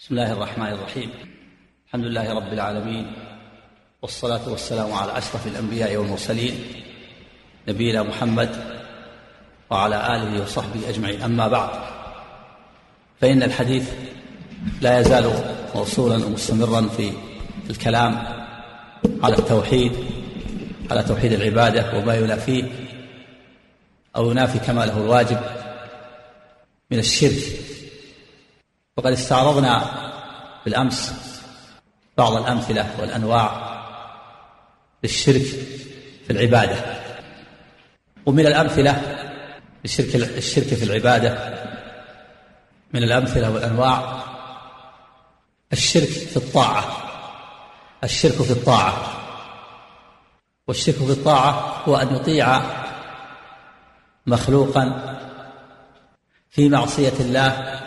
بسم الله الرحمن الرحيم الحمد لله رب العالمين والصلاة والسلام على أشرف الأنبياء والمرسلين نبينا محمد وعلى آله وصحبه أجمعين أما بعد فإن الحديث لا يزال موصولا ومستمرا في الكلام على التوحيد على توحيد العبادة وما ينافيه أو ينافي كماله الواجب من الشرك وقد استعرضنا بالأمس بعض الأمثلة والأنواع للشرك في العبادة. ومن الأمثلة للشرك الشرك في العبادة من الأمثلة والأنواع الشرك في الطاعة. الشرك في الطاعة. والشرك في الطاعة هو أن يطيع مخلوقا في معصية الله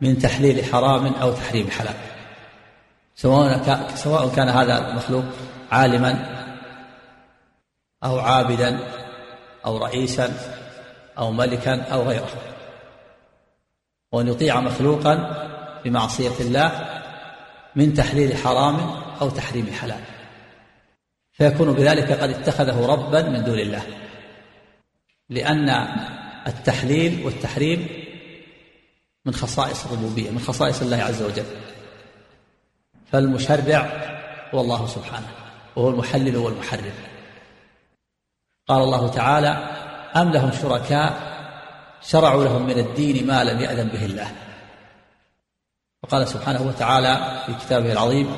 من تحليل حرام أو تحريم حلال. سواء سواء كان هذا المخلوق عالما أو عابدا أو رئيسا أو ملكا أو غيره. وأن يطيع مخلوقا بمعصية الله من تحليل حرام أو تحريم حلال. فيكون بذلك قد اتخذه ربا من دون الله. لأن التحليل والتحريم من خصائص الربوبية من خصائص الله عز وجل. فالمشرع هو الله سبحانه وهو المحلل والمحرم قال الله تعالى أم لهم شركاء شرعوا لهم من الدين ما لم يأذن به الله. وقال سبحانه وتعالى في كتابه العظيم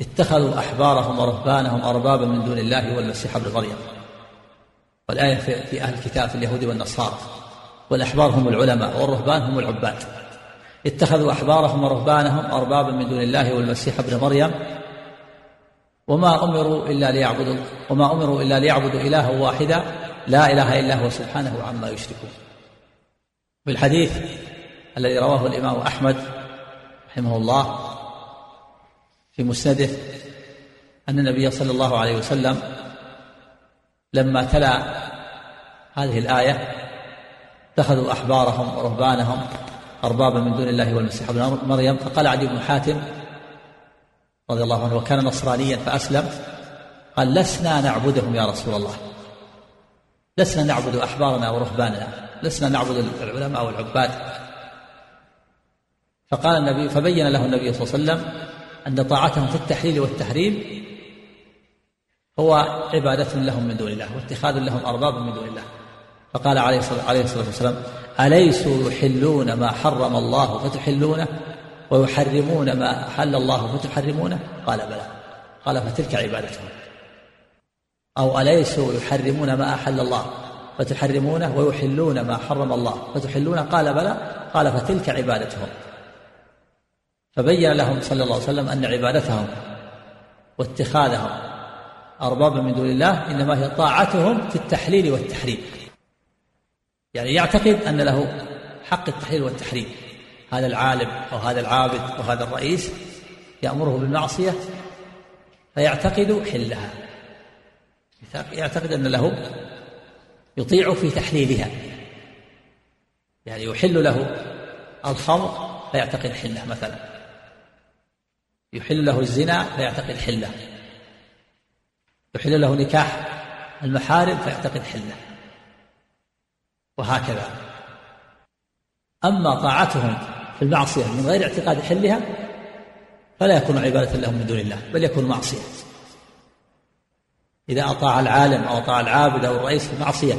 اتخذوا أحبارهم ورهبانهم أربابا من دون الله والمسيح ابن مريم. والآية في أهل الكتاب في اليهود والنصارى. والأحبار هم العلماء والرهبان هم العباد. اتخذوا أحبارهم ورهبانهم أربابا من دون الله والمسيح ابن مريم. وما أمروا إلا ليعبدوا وما أمروا إلا ليعبدوا إلها واحدا. لا إله إلا هو سبحانه عما يشركون. في الحديث الذي رواه الإمام أحمد رحمه الله في مسنده أن النبي صلى الله عليه وسلم لما تلا هذه الآية اتخذوا أحبارهم ورهبانهم أربابا من دون الله والمسيح ابن مريم. فقال عدي بن حاتم رضي الله عنه وكان نصرانيا فأسلم. قال لسنا نعبدهم يا رسول الله. لسنا نعبد أحبارنا ورهباننا. لسنا نعبد العلماء والعباد. فقال النبي فبين له النبي صلى الله عليه وسلم أن طاعتهم في التحليل والتحريم هو عبادة لهم من دون الله واتخاذ لهم أربابا من دون الله. فقال عليه الصلاة والسلام أليسوا يحلون ما حرم الله فتحلونه ويحرمون ما أحل الله فتحرمونه؟ قال بلى. قال فتلك عبادتهم. أو أليسوا يحرمون ما أحل الله فتحرمونه ويحلون ما حرم الله فتحلونه؟ قال بلى. قال فتلك عبادتهم. فبين لهم صلى الله عليه وسلم أن عبادتهم واتخاذهم أربابا من دون الله إنما هي طاعتهم في التحليل والتحريم. يعني يعتقد أن له حق التحليل والتحريم. هذا العالم أو هذا العابد أو هذا الرئيس يأمره بالمعصية فيعتقد حلها. يعتقد أن له يطيع في تحليلها. يعني يحل له الخمر فيعتقد حلة مثلا. يحل له الزنا فيعتقد حلة. يحل له نكاح المحارم فيعتقد حلة. وهكذا. أما طاعتهم في المعصية من غير اعتقاد حلها فلا يكون عبادة لهم من دون الله بل يكون معصية. إذا أطاع العالم أو أطاع العابد أو الرئيس في المعصية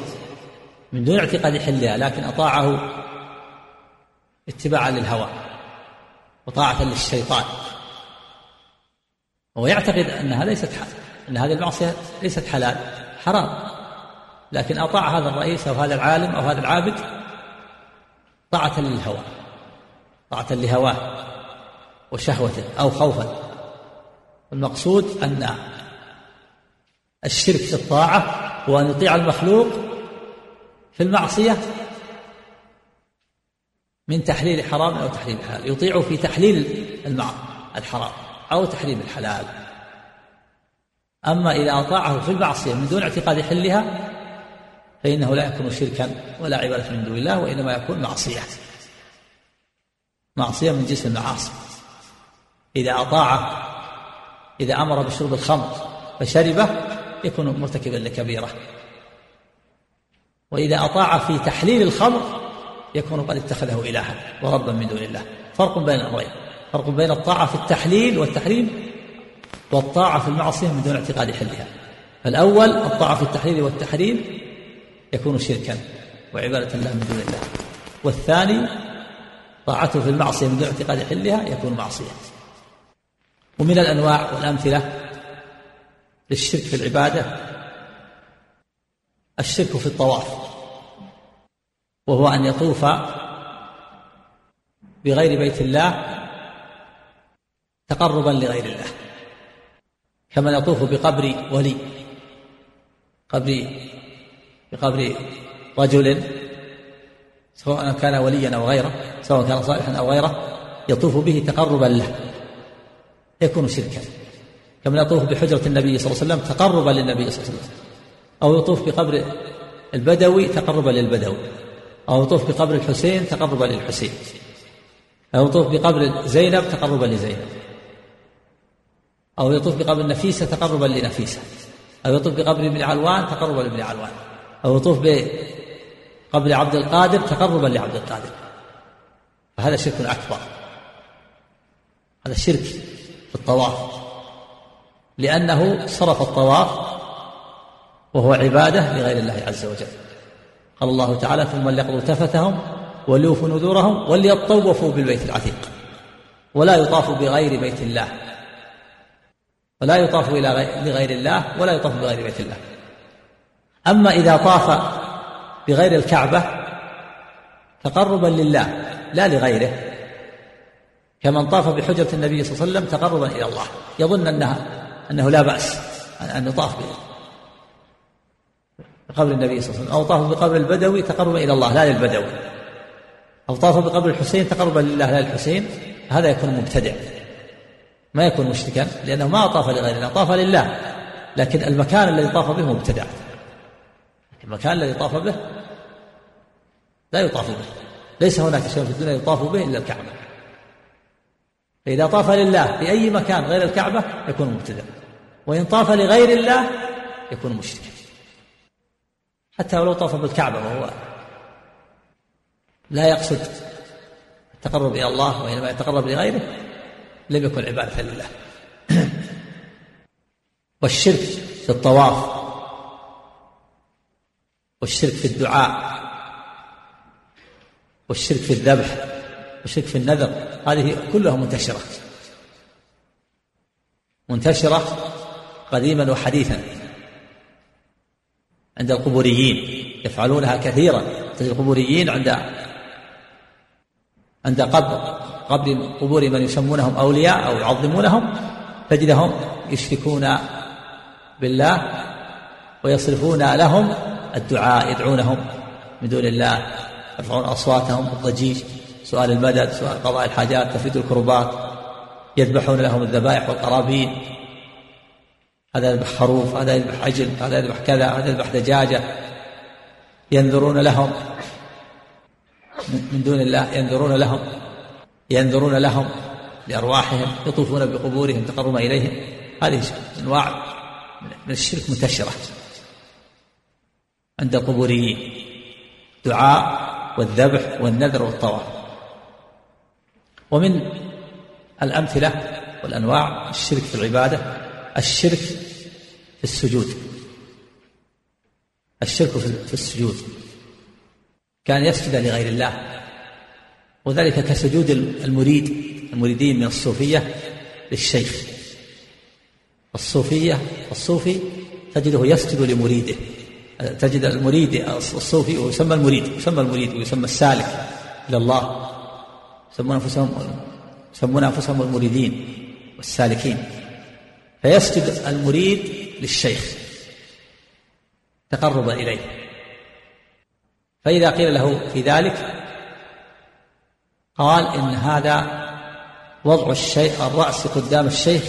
من دون اعتقاد حلها لكن أطاعه اتباعا للهوى وطاعة للشيطان. وهو يعتقد أنها ليست حلال أن هذه المعصية ليست حلال حرام. لكن أطاع هذا الرئيس أو هذا العالم أو هذا العابد طاعة للهوى طاعة لهواه وشهوته أو خوفا المقصود أن الشرك في الطاعة هو أن يطيع المخلوق في المعصية من تحليل حرام أو تحليل حلال يطيع في تحليل الحرام أو تحريم الحلال. أما إذا أطاعه في المعصية من دون اعتقاد حلها فإنه لا يكون شركا ولا عبادة من دون الله وإنما يكون معصية. معصية من جنس المعاصي. إذا أطاع إذا أمر بشرب الخمر فشربه يكون مرتكبا لكبيرة. وإذا أطاع في تحليل الخمر يكون قد اتخذه إلها وربا من دون الله. فرق بين الأمرين. فرق بين الطاعة في التحليل والتحريم والطاعة في المعصية من دون اعتقاد حلها. فالأول الطاعة في التحليل والتحريم يكون شركا وعبادة الله من دون الله. والثاني طاعته في المعصية من دون اعتقاد حلها يكون معصية. ومن الأنواع والأمثلة للشرك في العبادة الشرك في الطواف وهو أن يطوف بغير بيت الله تقربا لغير الله. كما يطوف بقبر ولي قبر بقبر رجل سواء كان وليا أو غيره سواء كان صالحا أو غيره يطوف به تقربا له. يكون شركا. كما يطوف بحجرة النبي صلى الله عليه وسلم تقربا للنبي صلى الله عليه وسلم. أو يطوف بقبر البدوي تقربا للبدوي. أو يطوف بقبر الحسين تقربا للحسين. أو يطوف بقبر زينب تقربا لزينب. أو يطوف بقبر نفيسة تقربا لنفيسة. أو يطوف بقبر ابن علوان تقربا لابن علوان. أو يطوف بقبر عبد القادر تقربا لعبد القادر. فهذا شرك أكبر. هذا شرك في الطواف. لأنه صرف الطواف وهو عبادة لغير الله عز وجل. قال الله تعالى ثم ليقضوا تفتهم وليوفوا نذورهم وليطوفوا بالبيت العتيق. ولا يطاف بغير بيت الله. ولا يطاف إلى لغير الله ولا يطاف بغير بيت الله. أما إذا طاف بغير الكعبة تقربا لله لا لغيره. كمن طاف بحجرة النبي صلى الله عليه وسلم تقربا إلى الله. يظن أنها أنه لا بأس أن يطاف بقبر النبي صلى الله عليه وسلم. أو طاف بقبر البدوي تقربا إلى الله لا للبدوي. أو طاف بقبر الحسين تقربا لله لا للحسين. هذا يكون مبتدع. ما يكون مشركا لأنه ما طاف لغير الله طاف لله. لكن المكان الذي طاف به مبتدع. المكان الذي طاف به لا يطاف به. ليس هناك شيء في الدنيا يطاف به إلا الكعبة. فإذا طاف لله في أي مكان غير الكعبة يكون مبتدع. وإن طاف لغير الله يكون مشركا. حتى ولو طاف بالكعبة وهو لا يقصد التقرب إلى الله وإنما يتقرب لغيره لم يكن عبادة لله. والشرك في الطواف والشرك في الدعاء والشرك في الذبح والشرك في النذر هذه كلها منتشرة. منتشرة قديما وحديثا عند القبوريين يفعلونها كثيرا. تجد القبوريين عند عند قبر قبر قبور من يسمونهم أولياء أو يعظمونهم تجدهم يشركون بالله ويصرفون لهم الدعاء يدعونهم من دون الله يرفعون أصواتهم بالضجيج سؤال المدد سؤال قضاء الحاجات تفيد الكربات يذبحون لهم الذبائح والقرابين. هذا يذبح خروف هذا يذبح عجل هذا يذبح كذا هذا يذبح دجاجة. ينذرون لهم من دون الله ينذرون لهم ينذرون لهم لأرواحهم يطوفون بقبورهم تقربا إليهم. هذه أنواع من الشرك منتشرة. عند القبوريين دعاء والذبح والنذر والطواف. ومن الأمثلة والأنواع الشرك في العبادة الشرك في السجود. الشرك في السجود. كان يسجد لغير الله. وذلك كسجود المريد المريدين من الصوفية للشيخ. الصوفية الصوفي تجده يسجد لمريده. تجد المريد الصوفي ويسمى المريد يسمى المريد ويسمى السالك إلى الله. يسمون أنفسهم يسمون أنفسهم المريدين والسالكين. فيسجد المريد للشيخ. تقربا إليه. فإذا قيل له في ذلك قال إن هذا وضع الشيء الرأس قدام الشيخ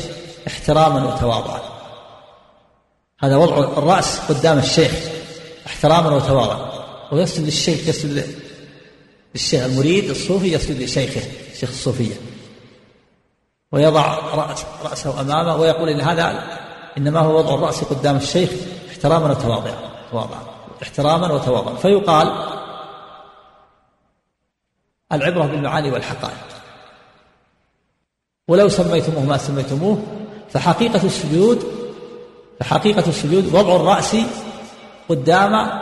احتراما وتواضعا. هذا وضع الرأس قدام الشيخ. احتراما وتواضعا. ويسجد للشيخ يسجد للشيخ المريد الصوفي يسجد لشيخه شيخ الصوفية. ويضع رأس رأسه أمامه ويقول إن هذا إنما هو وضع الرأس قدام الشيخ احتراما وتواضعا. تواضعا. احتراما وتواضعا. فيقال العبرة بالمعاني والحقائق. ولو سميتموه ما سميتموه فحقيقة السجود فحقيقة السجود وضع الرأس قدام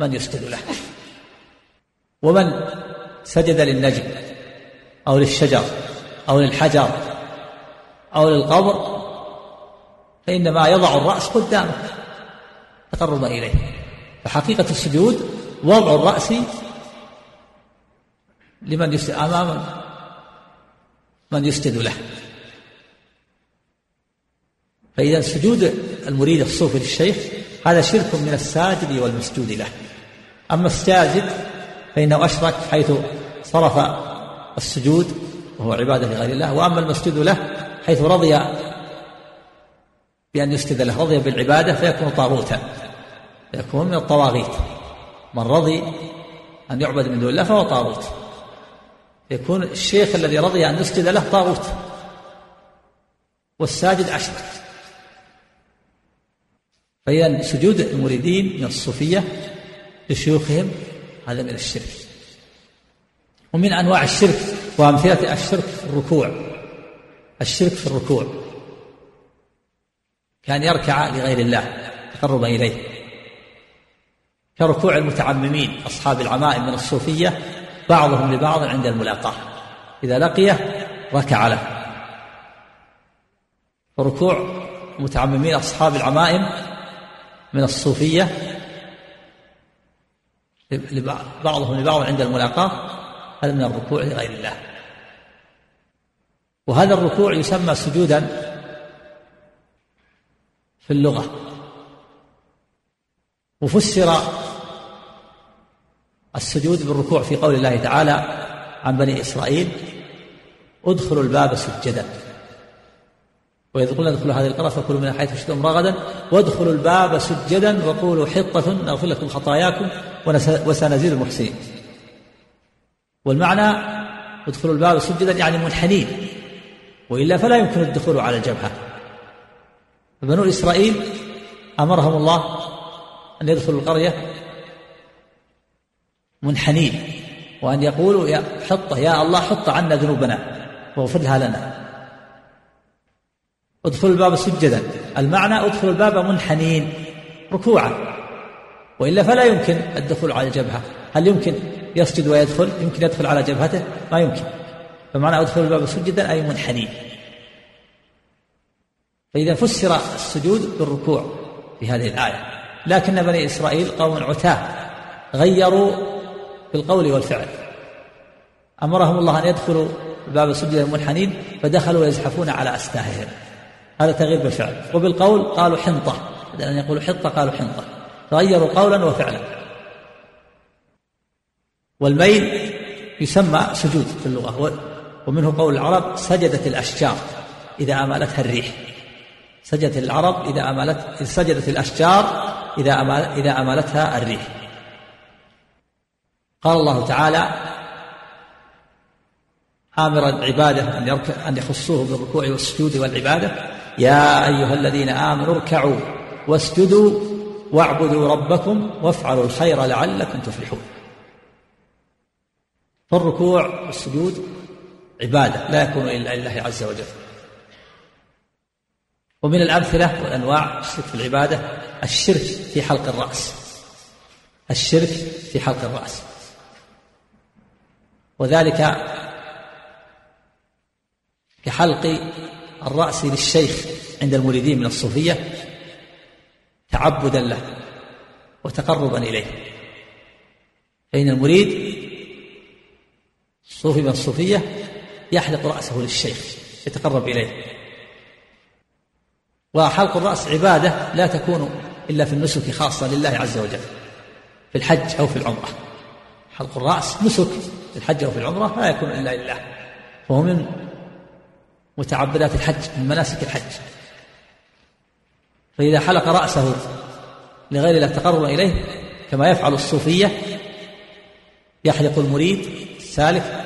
من يسجد له. ومن سجد للنجم أو للشجر أو للحجر أو للقبر فإنما يضع الرأس قدامه تقربا إليه. فحقيقة السجود وضع الرأس لمن يسجد أمام من يسجد له. فإذا سجود المريد الصوفي للشيخ هذا شرك من الساجد والمسجود له. أما الساجد فإنه أشرك حيث صرف السجود وهو عبادة لغير الله. وأما المسجود له حيث رضي بأن يسجد له رضي بالعبادة فيكون طاغوتا يكون من الطواغيت. من رضي أن يعبد من دون الله فهو طاغوت. يكون الشيخ الذي رضي أن يسجد له طاغوت. والساجد أشرك. فإذا سجود المريدين من الصوفية لشيوخهم هذا من الشرك. ومن أنواع الشرك وأمثلة الشرك في الركوع. الشرك في الركوع. كان يركع لغير الله تقربا إليه. كركوع المتعممين أصحاب العمائم من الصوفية بعضهم لبعض عند الملاقاة. إذا لقيه ركع له. وركوع متعممين أصحاب العمائم من الصوفية بعضهم لبعض عند الملاقاة هذا من الركوع لغير الله. وهذا الركوع يسمى سجودا في اللغة. وفسر السجود بالركوع في قول الله تعالى عن بني إسرائيل ادخلوا الباب سجدا. وإذ قلنا ادخلوا هذه القرى فكلوا منها حيث شئتم رغدا وادخلوا الباب سجدا وقولوا حطة نغفر لكم خطاياكم وسنزيد المحسنين. والمعنى ادخلوا الباب سجدا يعني منحنين وإلا فلا يمكن الدخول على الجبهة. بنو إسرائيل أمرهم الله أن يدخلوا القرية منحنين وأن يقولوا يا حط يا الله حط عنا ذنوبنا واغفر لها لنا. ادخلوا الباب سجدا. المعنى ادخلوا الباب منحنين ركوعا. وإلا فلا يمكن الدخول على الجبهه هل يمكن يسجد ويدخل؟ يمكن يدخل على جبهته؟ ما يمكن. فمعنى ادخلوا الباب سجدا أي منحنين. فإذا فسر السجود بالركوع في هذه الآية. لكن بني إسرائيل قوم عتاة غيروا بالقول والفعل. أمرهم الله أن يدخلوا باب سجد المنحنين فدخلوا يزحفون على أستاههم. هذا تغيير بالفعل. وبالقول قالوا حنطة. بدل أن يقولوا حنطة قالوا حنطة. تغيروا قولا وفعلا. والميل يسمى سجود في اللغة. ومنه قول العرب سجدت الأشجار إذا أمالتها الريح. سجدت العرب إذا أمالت سجدت الأشجار إذا إذا أمالتها الريح. قال الله تعالى آمرا عباده أن أن يخصوه بالركوع والسجود والعبادة. يا أيها الذين آمنوا اركعوا واسجدوا واعبدوا ربكم وافعلوا الخير لعلكم تفلحون. فالركوع والسجود عبادة لا يكون إلا لله عز وجل. ومن الأمثلة والأنواع الشرك في العبادة الشرك في حلق الرأس. الشرك في حلق الرأس. وذلك كحلق الرأس للشيخ عند المريدين من الصوفية تعبدا له وتقربا إليه. فإن المريد الصوفي من الصوفية يحلق رأسه للشيخ يتقرب إليه. وحلق الرأس عبادة لا تكون إلا في النسك خاصة لله عز وجل في الحج أو في العمرة. حلق الرأس نسك في الحج أو في العمرة لا يكون إلا لله. فهو من متعبدات الحج من مناسك الحج. فإذا حلق رأسه لغير الله تقرب إليه كما يفعل الصوفية يحلق المريد السالك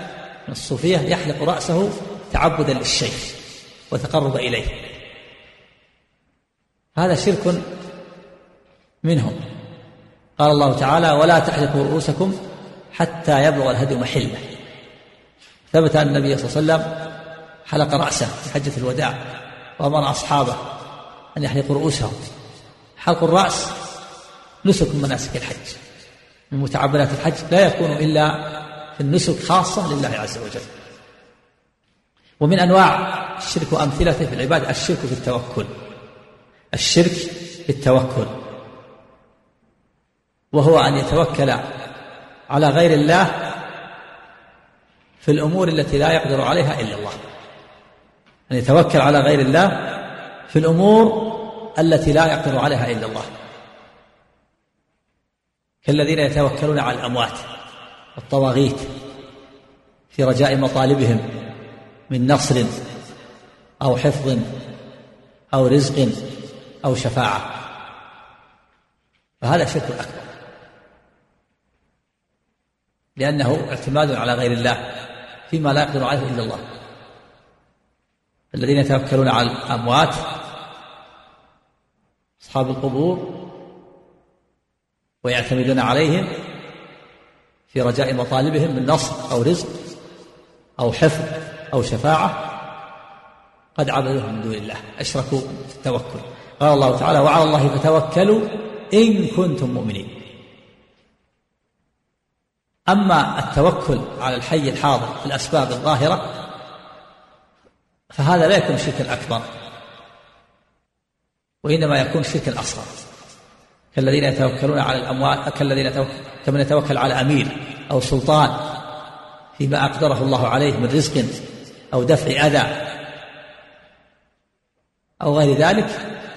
الصوفية يحلق رأسه تعبدا للشيخ وتقرب إليه. هذا شرك منهم. قال الله تعالى ولا تحلقوا رؤوسكم حتى يبلغ الهدي محلة. ثبت أن النبي صلى الله عليه وسلم حلق رأسه في حجة الوداع وأمر أصحابه أن يحلقوا رؤوسهم. حلق الرأس نسك من مناسك الحج. من متعبدات الحج لا يكون إلا في النسك خاصة لله عز وجل. ومن أنواع الشرك وأمثلته في العبادة الشرك في التوكل. الشرك في التوكل. وهو أن يتوكل على غير الله في الأمور التي لا يقدر عليها إلا الله. أن يتوكل على غير الله في الأمور التي لا يقدر عليها إلا الله. كالذين يتوكلون على الأموات والطواغيت في رجاء مطالبهم من نصر أو حفظ أو رزق أو شفاعة. فهذا شرك أكبر. لأنه اعتماد على غير الله فيما لا يقدر عليه إلا الله. الذين يتوكلون على الأموات أصحاب القبور ويعتمدون عليهم في رجاء مطالبهم من نصر أو رزق أو حفظ أو شفاعة. قد عبدوهم من دون الله أشركوا في التوكل. قال الله تعالى وعلى الله فتوكلوا إن كنتم مؤمنين. أما التوكل على الحي الحاضر في الأسباب الظاهرة فهذا لا يكون شركا أكبر وإنما يكون شركا أصغر كالذين يتوكلون على الأموال كالذين يتوكل كمن يتوكل على أمير أو سلطان فيما أقدره الله عليه من رزق أو دفع أذى أو غير ذلك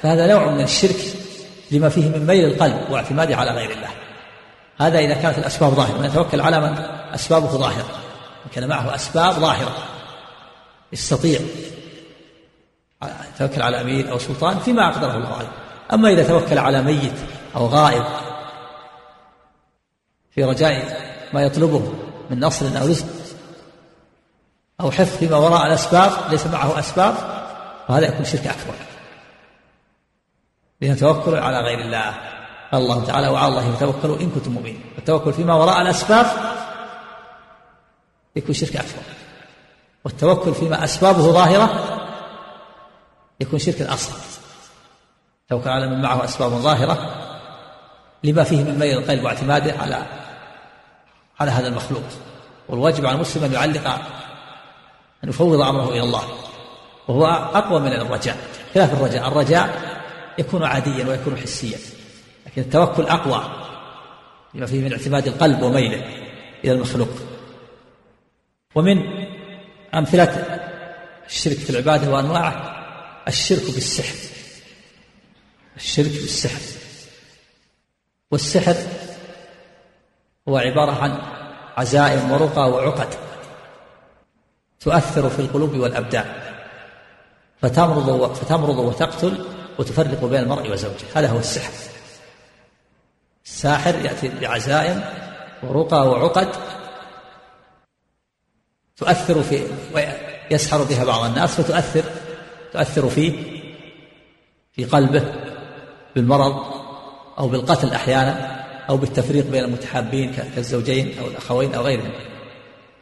فهذا نوع من الشرك لما فيه من ميل القلب واعتماده على غير الله. هذا إذا كانت الأسباب ظاهرة. من يتوكل على من؟ أسبابه ظاهرة. كان معه أسباب ظاهرة. يستطيع يتوكل على أمير أو سلطان فيما أقدره الله عليه. أما إذا توكل على ميت أو غائب في رجاء ما يطلبه من نصر أو رزق أو حفظ فيما وراء الأسباب ليس معه أسباب فهذا يكون شرك أكبر. لأن توكل على غير الله. قال الله تعالى وعلى الله فتوكلوا إن كنتم مؤمنين. التوكل فيما وراء الأسباب يكون شرك أكبر. والتوكل فيما أسبابه ظاهرة يكون شركا أصغر. توكل على من معه أسباب ظاهرة لما فيه من ميل القلب واعتماده على على هذا المخلوق. والواجب على المسلم أن يعلق أن يفوض أمره إلى الله. وهو أقوى من الرجاء. خلاف الرجاء. الرجاء يكون عاديا ويكون حسيا. لكن التوكل أقوى لما فيه من اعتماد القلب وميله إلى المخلوق. ومن أمثلة الشرك في العبادة وأنواعه الشرك بالسحر الشرك بالسحر. والسحر هو عبارة عن عزائم ورقى وعقد تؤثر في القلوب والأبدان فتمرض فتمرض وتقتل وتفرق بين المرء وزوجه. هذا هو السحر. الساحر يأتي بعزائم ورقى وعقد تؤثر في ويسحر بها بعض الناس فتؤثر تؤثر فيه في قلبه بالمرض أو بالقتل أحيانا أو بالتفريق بين المتحابين كالزوجين أو الأخوين أو غيرهم.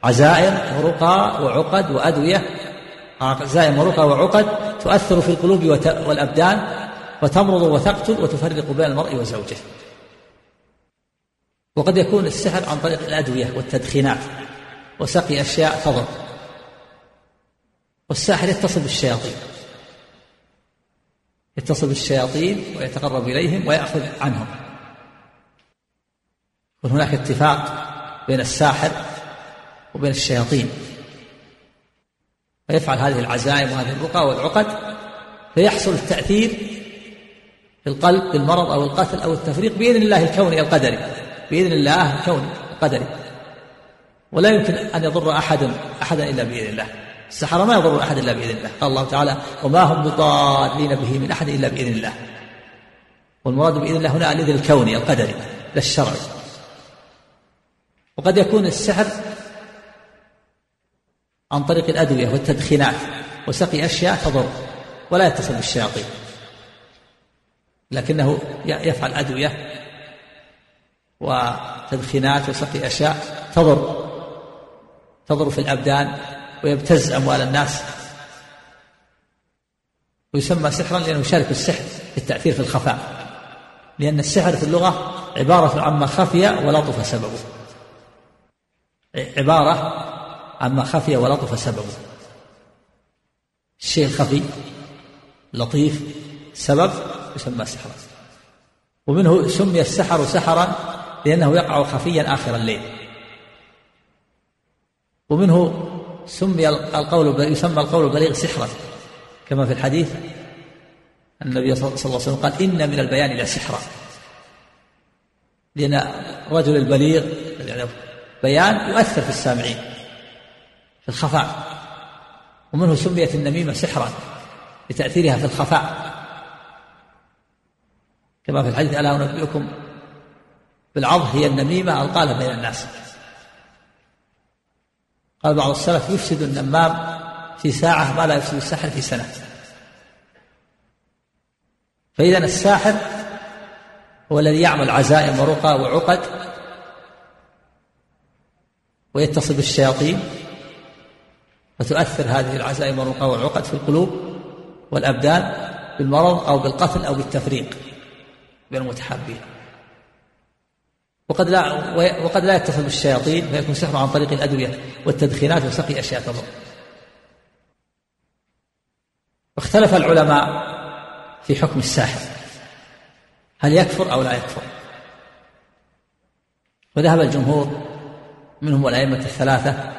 عزائم ورقى وعقد وأدوية عزائم ورقى وعقد تؤثر في القلوب والأبدان وتمرض وتقتل وتفرق بين المرء وزوجه. وقد يكون السحر عن طريق الأدوية والتدخينات. وسقي أشياء تضر والساحر يتصل بالشياطين. يتصل بالشياطين ويتقرب إليهم ويأخذ عنهم. وهناك اتفاق بين الساحر وبين الشياطين. فيفعل هذه العزائم وهذه الرقى والعقد فيحصل التأثير في القلب بالمرض أو القتل أو التفريق بإذن الله الكوني القدري بإذن الله الكوني القدري ولا يمكن أن يضر أحد أحدا إلا بإذن الله. السحرة ما يضر أحد إلا بإذن الله. قال الله تعالى وما هم بضارين به من أحد إلا بإذن الله. والمراد بإذن الله هنا الإذن الكوني القدري لا الشرعي. وقد يكون السحر عن طريق الأدوية والتدخينات وسقي أشياء تضر ولا يتصل بالشياطين. لكنه يفعل أدوية وتدخينات وسقي أشياء تضر. تضر في الأبدان ويبتز أموال الناس. ويسمى سحرا لأنه يشارك السحر في التأثير في الخفاء. لأن السحر في اللغة عبارة عما خفي ولطف سببه. عبارة عما خفي ولطف سببه. الشيء الخفي لطيف سبب يسمى سحرا. ومنه سمي السحر سحرا لأنه يقع خفيا آخر الليل. ومنه سمي القول يسمى القول البليغ سحرا كما في الحديث النبي صلى الله عليه وسلم قال إن من البيان لسحرا لأن الرجل البليغ يعني بيان يؤثر في السامعين في الخفاء. ومنه سميت النميمة سحرا لتأثيرها في الخفاء. كما في الحديث ألا أنبئكم بالعض هي النميمة القالة بين الناس. قال بعض السلف يفسد النمام في ساعة ما لا يفسد الساحر في سنة. فإذا الساحر هو الذي يعمل عزائم ورقى وعقد ويتصل بالشياطين فتؤثر هذه العزائم والرقى والعقد في القلوب والأبدان بالمرض أو بالقتل أو بالتفريق بين المتحابين. وقد لا وقد لا يتصل بالشياطين فيكون سحر عن طريق الأدوية والتدخينات وسقي أشياء تضر. واختلف العلماء في حكم الساحر. هل يكفر أو لا يكفر؟ وذهب الجمهور منهم الأئمة الثلاثة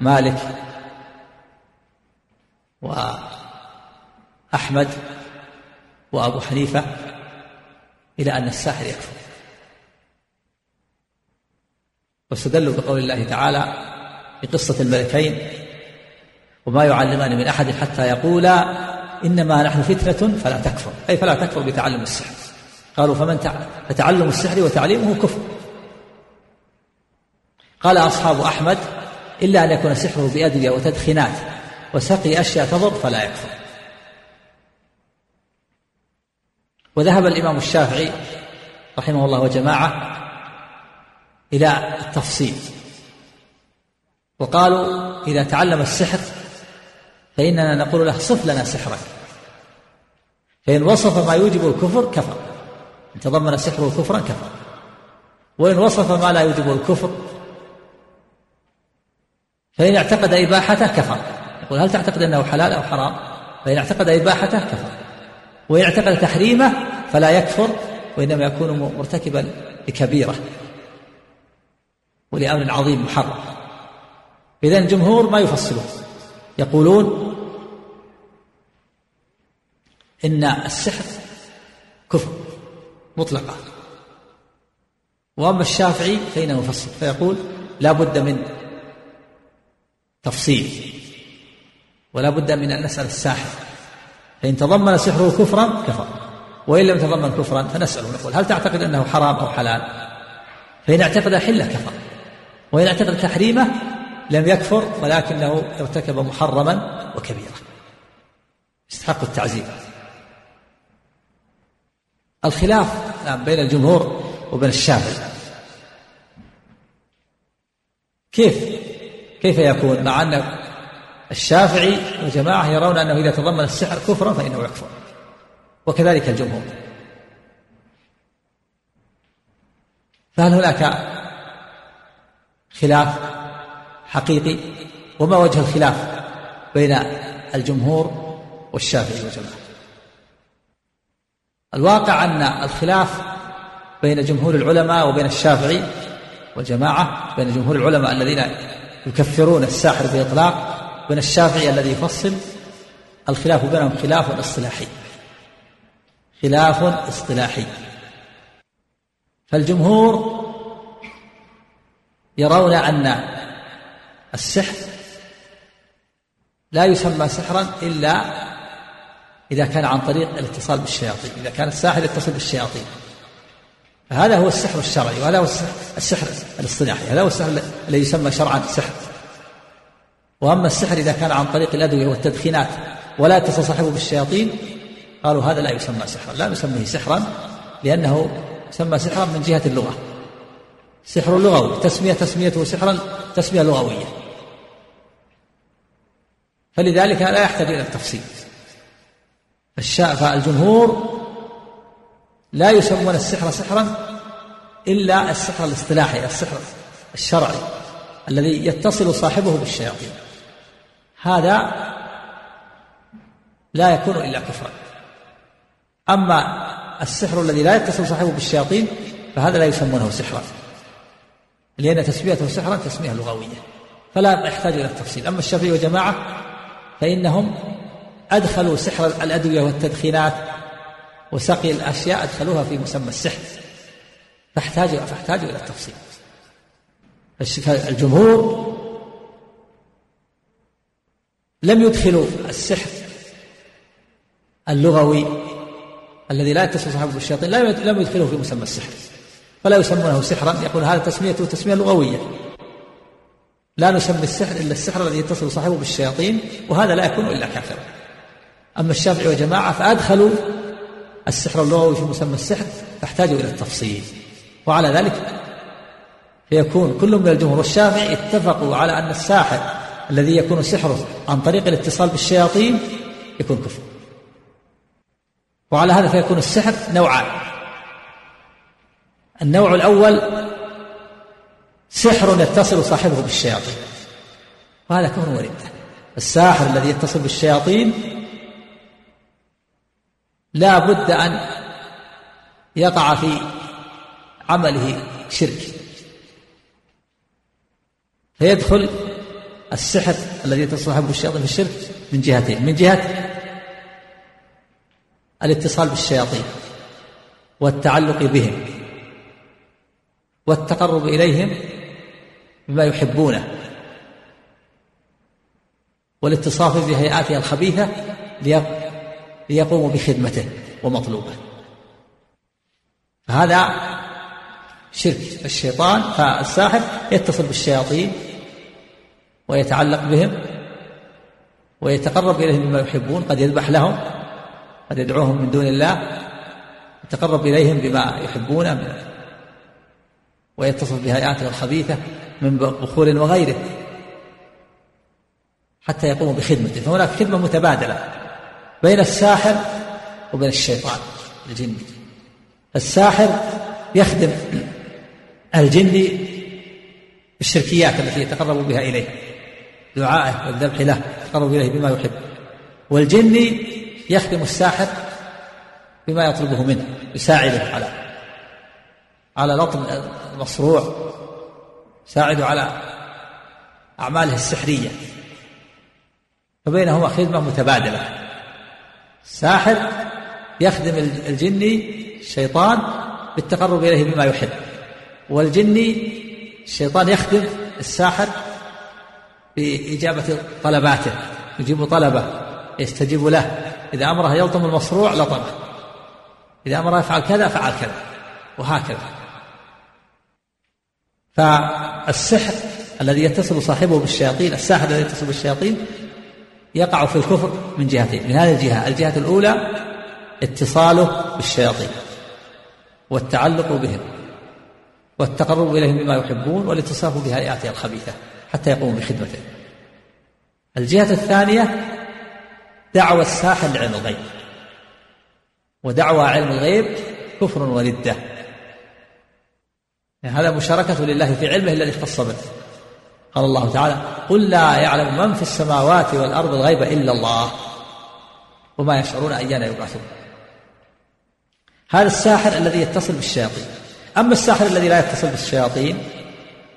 مالك وأحمد وأبو حنيفة إلى أن الساحر يكفر. واستدلوا بقول الله تعالى في قصة الملكين وما يعلمان من أحد حتى يقولا إنما نحن فتنة فلا تكفر. أي فلا تكفر بتعلم السحر. قالوا فمن فتعلم السحر وتعليمه كفر. قال أصحاب أحمد إلا أن يكون سحره بأدوية وتدخينات وسقي أشياء تضر فلا يكفر. وذهب الإمام الشافعي رحمه الله وجماعة إلى التفصيل. وقالوا إذا تعلم السحر فإننا نقول له صف لنا سحرك. فإن وصف ما يوجب الكفر كفر. إن تضمن سحره كفرا كفر. وإن وصف ما لا يوجب الكفر فإن اعتقد إباحته كفر. يقول هل تعتقد أنه حلال أو حرام؟ فإن اعتقد إباحته كفر. وإن اعتقد تحريمه فلا يكفر وإنما يكون مرتكبا لكبيرة. ولأمر عظيم محرم. إذا الجمهور ما يفصلون. يقولون إن السحر كفر مطلقا. وأما الشافعي فإنه يفصل فيقول لا بد من تفصيل ولا بد من أن نسأل الساحر. فإن تضمن سحره كفرا كفر وإن لم يتضمن كفرا فنسأله نقول هل تعتقد أنه حرام أو حلال؟ فإن اعتقد حلة كفر. وإن اعتقد تحريمه لم يكفر ولكنه ارتكب محرما وكبيرا. يستحق التعزير الخلاف نعم بين الجمهور وبين الشافعي. كيف؟ كيف يكون؟ مع أن الشافعي وجماعة يرون أنه إذا تضمن السحر كفرا فإنه يكفر. وكذلك الجمهور. فهل هناك خلاف حقيقي وما وجه الخلاف بين الجمهور والشافعي وجماعة الواقع أن الخلاف بين جمهور العلماء وبين الشافعي والجماعة بين جمهور العلماء الذين يكفرون الساحر بإطلاق بين الشافعي الذي يفصل الخلاف بينهم خلاف اصطلاحي. خلاف اصطلاحي. فالجمهور يرون أن السحر لا يسمى سحرا إلا إذا كان عن طريق الاتصال بالشياطين إذا كان الساحر يتصل بالشياطين. فهذا هو السحر الشرعي وهذا هو السحر الاصطلاحي هذا هو السحر الذي يسمى شرعا سحر. وأما السحر إذا كان عن طريق الأدوية والتدخينات ولا يتصل صاحبه بالشياطين قالوا هذا لا يسمى سحرا لا نسميه سحرا لأنه يسمى سحرا من جهة اللغة. سحر لغوي تسمية تسميته سحرا تسمية لغوية. فلذلك لا يحتاج إلى التفصيل. فالجمهور لا يسمون السحر سحرا إلا السحر الاصطلاحي السحر الشرعي الذي يتصل صاحبه بالشياطين. هذا لا يكون إلا كفرا. أما السحر الذي لا يتصل صاحبه بالشياطين فهذا لا يسمونه سحرا. لأن تسميته سحرا تسمية لغوية فلا يحتاج إلى التفصيل. أما الشافعي وجماعة فإنهم أدخلوا سحر الأدوية والتدخينات وسقي الأشياء أدخلوها في مسمى السحر. فاحتاجوا فاحتاجوا إلى التفصيل. الجمهور لم يدخلوا السحر اللغوي الذي لا يتصل صاحبه بالشياطين لم يدخله في مسمى السحر. فلا يسمونه سحرا. يقول هذا تسميته تسمية لغوية. لا نسمي السحر إلا السحر الذي يتصل صاحبه بالشياطين وهذا لا يكون إلا كافرا. أما الشافعي وجماعة فأدخلوا السحر اللغوي في مسمى السحر فاحتاجوا إلى التفصيل. وعلى ذلك فيكون كل من الجمهور والشافعي اتفقوا على أن الساحر الذي يكون سحره عن طريق الاتصال بالشياطين يكون كفر. وعلى هذا فيكون السحر نوعان. النوع الأول سحر يتصل صاحبه بالشياطين. وهذا كفر وردة الساحر الذي يتصل بالشياطين لا بد أن يقع في عمله شرك. فيدخل السحر الذي يتصل صاحبه بالشياطين في الشرك من جهتين. من جهة الاتصال بالشياطين والتعلق بهم. والتقرب إليهم بما يحبونه. والاتصاف بهيئاته الخبيثة ليقوموا بخدمته ومطلوبه. فهذا شرك الشيطان فالساحر يتصل بالشياطين ويتعلق بهم ويتقرب إليهم بما يحبون قد يذبح لهم قد يدعوهم من دون الله يتقرب إليهم بما يحبونه. ويتصف بهيئاته الخبيثة من بخور وغيره حتى يقوموا بخدمته. فهناك خدمة متبادلة بين الساحر وبين الشيطان الجني الساحر يخدم الجني بالشركيات التي يتقرب بها إليه دعائه والذبح له يتقرب إليه بما يحب. والجني يخدم الساحر بما يطلبه منه يساعده على على لطم المصروع يساعده على أعماله السحرية فبينهما خدمة متبادلة. الساحر يخدم الجني الشيطان بالتقرب إليه بما يحب والجني الشيطان يخدم الساحر بإجابة طلباته يجيب طلبة يستجيب له إذا أمره يلطم المصروع لطمه إذا أمره يفعل كذا فعل كذا وهكذا. فالسحر الذي يتصل صاحبه بالشياطين الساحر الذي يتصل بالشياطين يقع في الكفر من جهتين من هذه الجهة الجهة الأولى اتصاله بالشياطين والتعلق بهم والتقرب إليهم بما يحبون والاتصاف بهيئاته الخبيثة حتى يقوموا بخدمته. الجهة الثانية دعوى الساحر لعلم الغيب ودعوى علم الغيب كفر وردة يعني هذا مشاركة لله في علمه الذي اختص به. قال الله تعالى قل لا يعلم من في السماوات والأرض الغيب إلا الله وما يشعرون أيان يبعثون. هذا الساحر الذي يتصل بالشياطين. أما الساحر الذي لا يتصل بالشياطين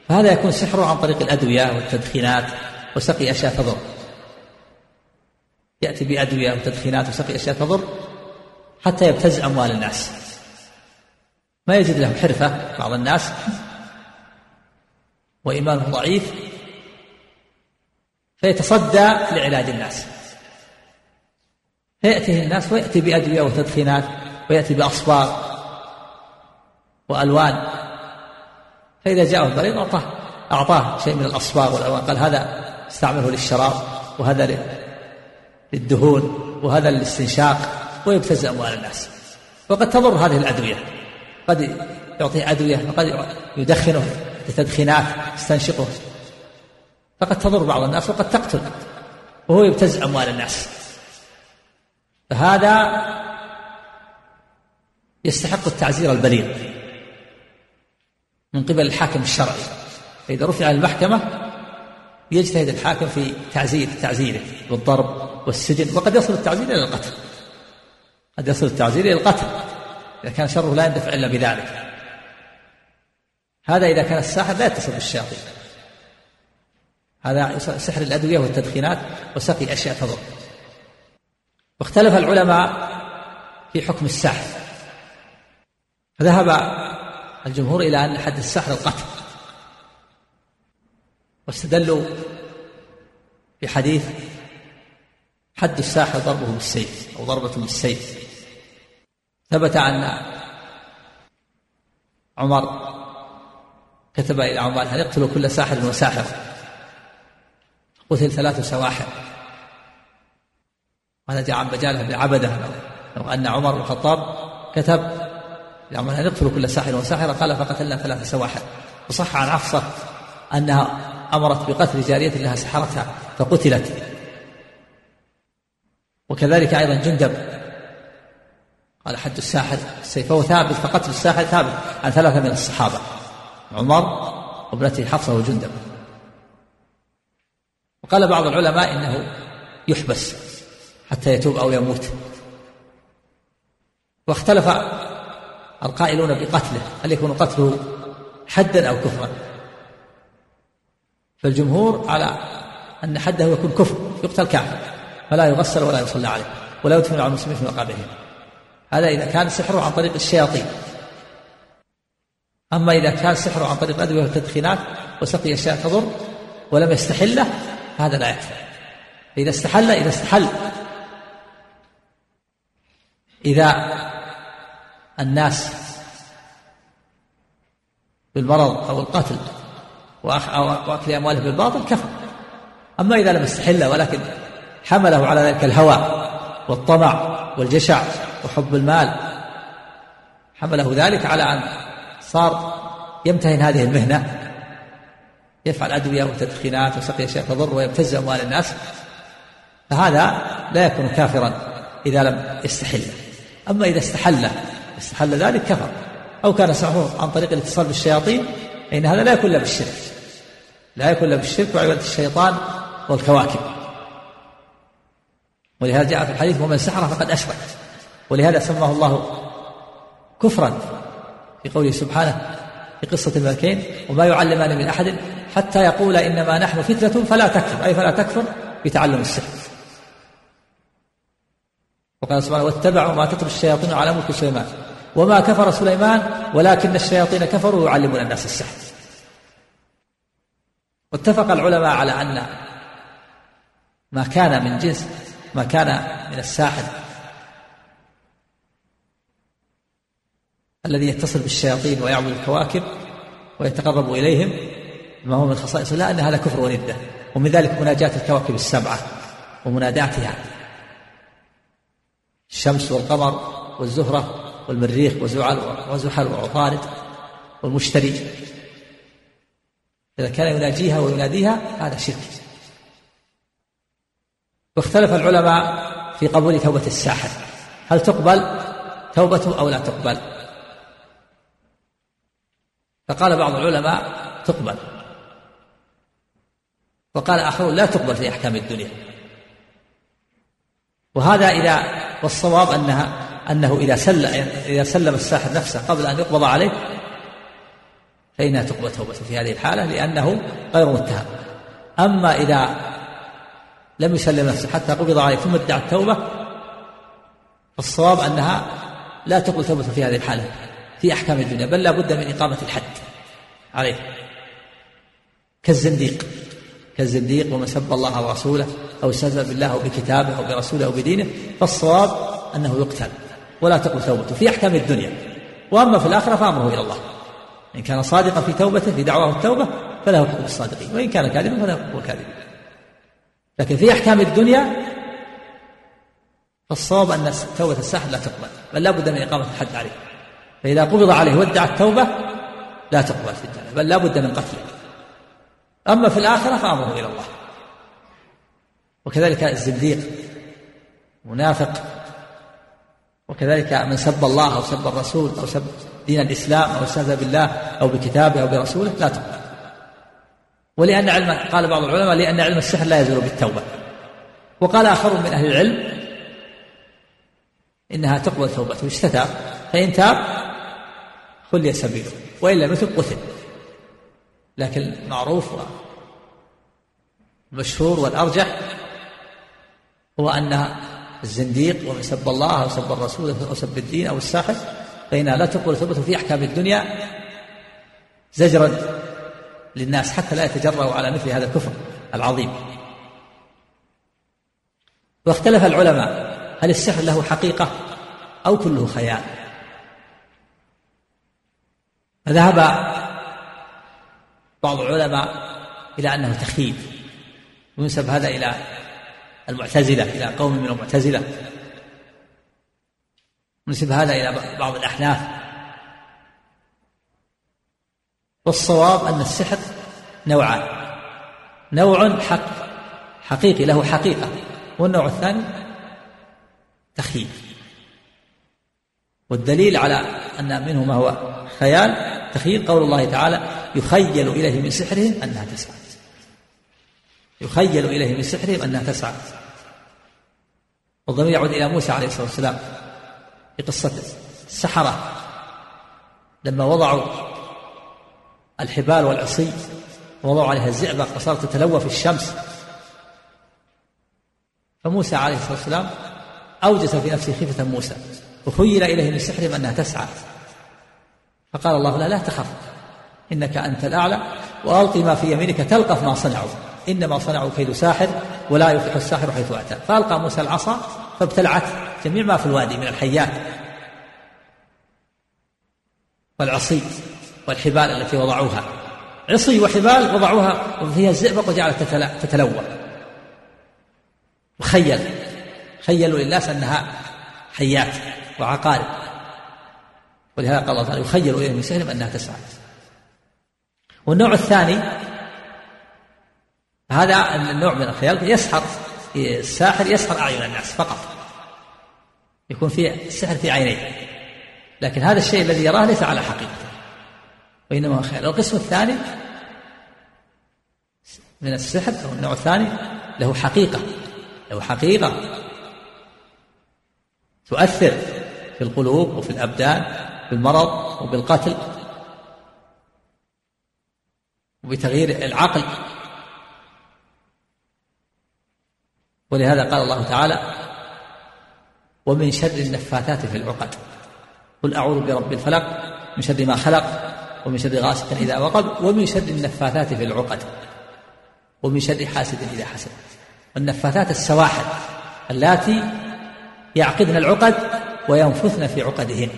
فهذا يكون سحره عن طريق الأدوية والتدخينات وسقي أشياء تضر. يأتي بأدوية وتدخينات وسقي أشياء تضر حتى يبتز أموال الناس. ما يجد له حرفة بعض الناس. وإيمانه ضعيف فيتصدى لعلاج الناس. فيأتيه الناس ويأتي بأدوية وتدخينات ويأتي بأصباغ وألوان. فإذا جاءه المريض أعطاه أعطاه شيء من الأصباغ والألوان. قال هذا يستعمله للشراب وهذا للدهون وهذا للاستنشاق ويبتز أموال الناس. وقد تضر هذه الأدوية. قد يعطيه أدوية وقد يدخنه بتدخينات يستنشقه. فقد تضر بعض الناس وقد تقتل. وهو يبتز أموال الناس. فهذا يستحق التعزير البليغ من قبل الحاكم الشرعي. فإذا رفع المحكمة يجتهد الحاكم في تعزير تعزيره بالضرب والسجن وقد يصل التعزير إلى القتل. قد يصل التعزير إلى القتل. إذا كان شره لا يندفع إلا بذلك. هذا إذا كان الساحر لا يتصل بالشياطين. هذا سحر الأدوية والتدخينات وسقي أشياء تضر. واختلف العلماء في حكم السحر. فذهب الجمهور إلى أن حد السحر القتل. واستدلوا بحديث حد الساحر ضربه بالسيف أو ضربة بالسيف ثبت أن عمر كتب إلى عمر أن يقتلوا كل ساحر وساحر قتل ثلاث سواحر. وهذا جاء عن بجاله بن عبدة لو أن عمر بن الخطاب كتب لعمر أن يقتلوا كل ساحر وساحرة قال فقتلنا ثلاث سواحر. وصح عن حفصة أنها أمرت بقتل جارية لها سحرتها فقتلت. وكذلك أيضا جندب قال حد الساحر السيف فهو ثابت فقتل الساحر ثابت. عن ثلاثة من الصحابة عمر وابنته حفصة وجندب. وقال بعض العلماء إنه يحبس حتى يتوب أو يموت. واختلف القائلون بقتله هل يكون قتله حدا أو كفرا؟ فالجمهور على أن حده يكون كفر يقتل كافر فلا يغسل ولا يصلى عليه ولا يدفن على المسلمين في مقابرهم هذا إذا كان سحره عن طريق الشياطين. أما إذا كان سحره عن طريق الأدوية والتدخينات وسقي أشياء تضر ولم يستحله هذا لا يكفي. إذا استحل إذا استحل. إذا الناس بالمرض أو القتل أو أكل أمواله بالباطل كفر. أما إذا لم يستحل ولكن حمله على ذلك الهوى والطمع والجشع وحب المال. حمله ذلك على أن صار يمتهن هذه المهنة. يفعل أدوية وتدخينات وسقي أشياء تضر ويبتز أموال الناس. فهذا لا يكون كافرا إذا لم يستحل. أما إذا استحل استحل ذلك كفر. أو كان سعوه عن طريق الاتصال بالشياطين فإن هذا لا يكون إلا بالشرك. لا يكون إلا بالشرك وعبادة الشيطان والكواكب. ولهذا جاء في الحديث ومن سحر فقد أشرك. ولهذا سماه الله كفرا في قوله سبحانه في قصة الملكين وما يعلمان من أحد حتى يقول إنما نحن فتنة فلا تكفر أي فلا تكفر بتعلم السحر. وقال سبحانه واتبعوا ما تتلو الشياطين على ملك سليمان. وما كفر سليمان ولكن الشياطين كفروا يعلمون الناس السحر. واتفق العلماء على أن ما كان من جنس ما كان من الساحر الذي يتصل بالشياطين ويعبد الكواكب ويتقرب إليهم ما هو من خصائص الله أن هذا كفر وردة. ومن ذلك مناجاة الكواكب السبعة ومناداتها. الشمس والقمر والزهرة والمريخ وزعل وزحل وعطارد والمشتري. إذا كان يناجيها ويناديها هذا شرك. واختلف العلماء في قبول توبة الساحر. هل تقبل توبته أو لا تقبل؟ فقال بعض العلماء تقبل. وقال آخرون لا تقبل في أحكام الدنيا. وهذا إذا والصواب أنها أنه إذا سلم إذا سلم الساحر نفسه قبل أن يقبض عليه فإنها تقبل توبته في هذه الحالة لأنه غير متهم. أما إذا لم يسلم نفسه حتى قبض عليه ثم ادعى التوبة فالصواب أنها لا تقبل توبته في هذه الحالة. في أحكام الدنيا بل لا بد من إقامة الحد. عليه. كالزنديق. كالزنديق ومن سب الله ورسوله أو استهزأ بالله أو بكتابه أو برسوله أو بدينه فالصواب أنه يقتل ولا تقبل توبته. في أحكام الدنيا. وأما في الآخرة فأمره إلى الله. إن كان صادقا في توبته في دعواه التوبة فله حكم الصادقين. وإن كان كاذبا فله حكم الكاذبين. لكن في أحكام الدنيا فالصواب أن توبة الساحر لا تقبل بل لا بد من إقامة الحد عليه. فإذا قبض عليه وادعى التوبة لا تقبل في الدنيا بل لا بد من قتله. أما في الآخرة فأمره إلى الله. وكذلك الزنديق منافق. وكذلك من سب الله أو سب الرسول أو سب دين الإسلام أو استهزأ بالله أو بكتابه أو برسوله لا تقبل. ولأن علم قال بعض العلماء لأن علم السحر لا يزول بالتوبة. وقال آخرون من أهل العلم إنها تقبل توبته. استتاب فإن تاب خلي سبيله لم يتب قتل. لكن معروف المشهور والأرجح هو أن الزنديق ومن سب الله أو سب الرسول أو سب الدين أو الساحر فإنها لا تقبل توبته في أحكام الدنيا زجرا للناس حتى لا يتجرأوا على مثل هذا الكفر العظيم. واختلف العلماء هل السحر له حقيقة أو كله خيال؟ فذهب بعض العلماء إلى أنه تخييف وينسب هذا إلى المعتزلة إلى قوم من المعتزلة. ونسب هذا إلى بعض الأحناف. والصواب أن السحر نوعان. نوع حق حقيقي له حقيقة. والنوع الثاني تخييل والدليل على أن منه ما هو خيال تخيل قول الله تعالى يخيل إليه من سحرهم أنها تسعى. يخيل إليه من سحرهم أنها تسعى. والضمير يعود إلى موسى عليه الصلاة والسلام في قصة السحرة. لما وضعوا الحبال والعصي ووضعوا عليها الزئبق وصارت تتلوى في الشمس. فموسى عليه الصلاة والسلام أوجس في نفسه خيفة موسى وخيل إليه من سحرهم أنها تسعى. فقال الله لا لا تخف. إنك أنت الأعلى وألقي ما في يمينك تلقف ما صنعوا. إنما صنعوا كيد ساحر ولا يفلح الساحر حيث أتى. فألقى موسى العصا فابتلعت. جميع ما في الوادي من الحيات والعصي والحبال التي وضعوها. عصي وحبال وضعوها وفيها الزئبق وجعلت تتلوى. وخيل. خيلوا للناس أنها حيات وعقارب. ولهذا قال الله تعالى يخيل إليه من سحرهم أنها تسعى. والنوع الثاني هذا النوع من الخيال يسحر الساحر يسحر أعين الناس فقط. يكون في السحر في عينيه. لكن هذا الشيء الذي يراه ليس على حقيقته. وإنما هو خيال. القسم الثاني من السحر أو النوع الثاني له حقيقة. له حقيقة. تؤثر في القلوب وفي الأبدان. بالمرض وبالقتل وبتغيير العقل. ولهذا قال الله تعالى ومن شر النفاثات في العقد قل أعوذ برب الفلق من شر ما خلق ومن شر غاسق إذا وقب ومن شر النفاثات في العقد ومن شر حاسد إذا حسد. النفاثات السواحل اللاتي يعقدن العقد وينفثن في عقدهن.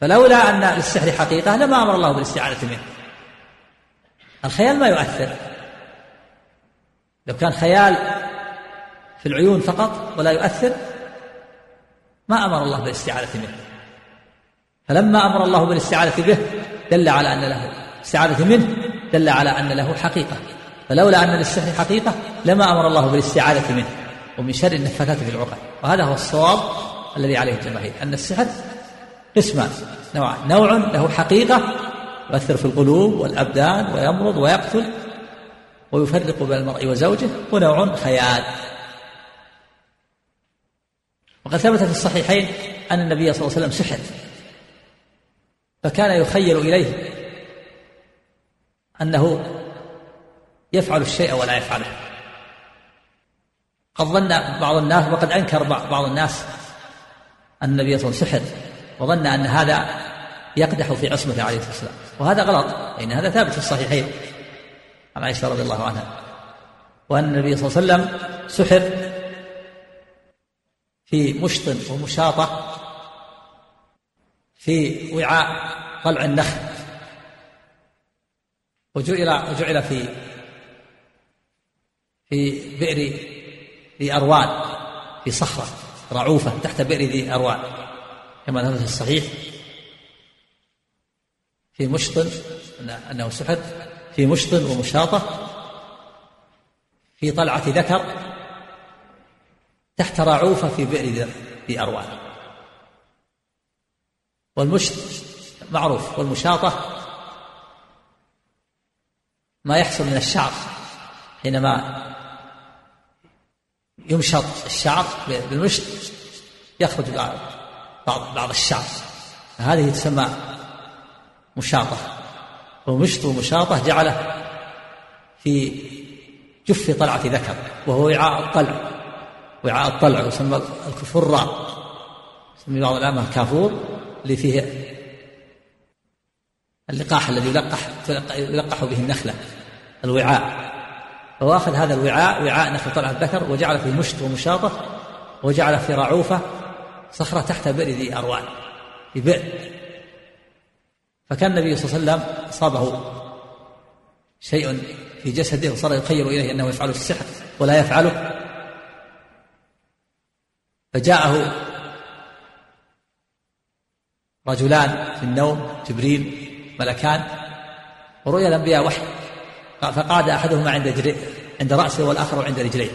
فلولا أن للسحر حقيقة لما أمر الله بالاستعاذة منه. الخيال ما يؤثر. لو كان خيال في العيون فقط ولا يؤثر ما أمر الله بالاستعاذة منه. فلما أمر الله بالاستعاذة به دل على أن له استعاذة منه دل على أن له حقيقة. فلولا أن للسحر حقيقة لما أمر الله بالاستعاذة منه. ومن شر النفاثات في العقد. وهذا هو الصواب الذي عليه الجماهير. أن السحر قسمان نوعان نوع له حقيقة يؤثر في القلوب والأبدان ويمرض ويقتل ويفرق بين المرء وزوجه ونوع خيال. وقد ثبت في الصحيحين أن النبي صلى الله عليه وسلم سحر فكان يخيل إليه أنه يفعل الشيء ولا يفعله. قد ظن بعض الناس وقد أنكر بعض الناس أن النبي صلى الله عليه وسلم سحر. وظن أن هذا يقدح في عصمته عليه الصلاة والسلام. وهذا غلط لأن هذا ثابت في الصحيحين عن عائشة رضي الله عنها. وأن النبي صلى الله عليه وسلم سحر في مشط ومشاطة في وعاء قلع النخل. وجعل وجعل في في بئر ذي أروان في صخرة رعوفة تحت بئر ذي أروان. كما ثبت في الصحيح في مشط أنه سحر في مشط ومشاطة في طلعة ذكر تحت رعوفة في بئر ذي أروان. والمشط معروف والمشاطة ما يحصل من الشعر حينما يمشط الشعر بالمشط يخرج بعض بعض الشعر. هذه تسمى مشاطة. ومشط ومشاطة جعله في جف طلعة ذكر وهو وعاء الطلع. وعاء الطلع يسمى الكفراء يسمي بعض العلماء الكافور اللي فيه اللقاح الذي يلقح يلقح به النخلة الوعاء. فهو أخذ هذا الوعاء وعاء نخل طلعة الذكر وجعل فيه مشط ومشاطة وجعل في رعوفة صخرة تحت بئر ذي أروان في بئر. فكان النبي صلى الله عليه وسلم أصابه شيء في جسده وصار يخير إليه أنه يفعل السحر ولا يفعله. فجاءه رجلان في النوم جبريل ملكان ورؤيا الأنبياء وحي. فقعد أحدهما عند عند رأسه والآخر عند رجليه.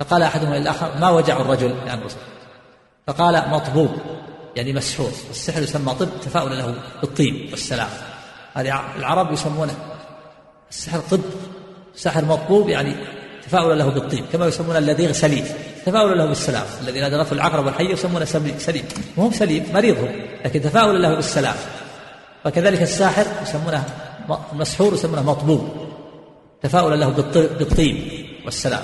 فقال أحدهما للآخر ما وجع الرجل يعني فقال مطبوب يعني مسحور. السحر يسمى طب تفاؤلا له بالطيب والسلام. هذه العرب يسمونه السحر طب. سحر مطبوب يعني تفاؤلا له بالطيب كما يسمون اللذيغ سليم تفاؤلا له بالسلام. الذي نادرته العقرب والحي يسمونه سليم وهم سليم مريض هو لكن تفاؤلا له بالسلام. وكذلك الساحر يسمونه المسحور يسمونه مطبوب. تفاؤلا له بالطيب والسلام.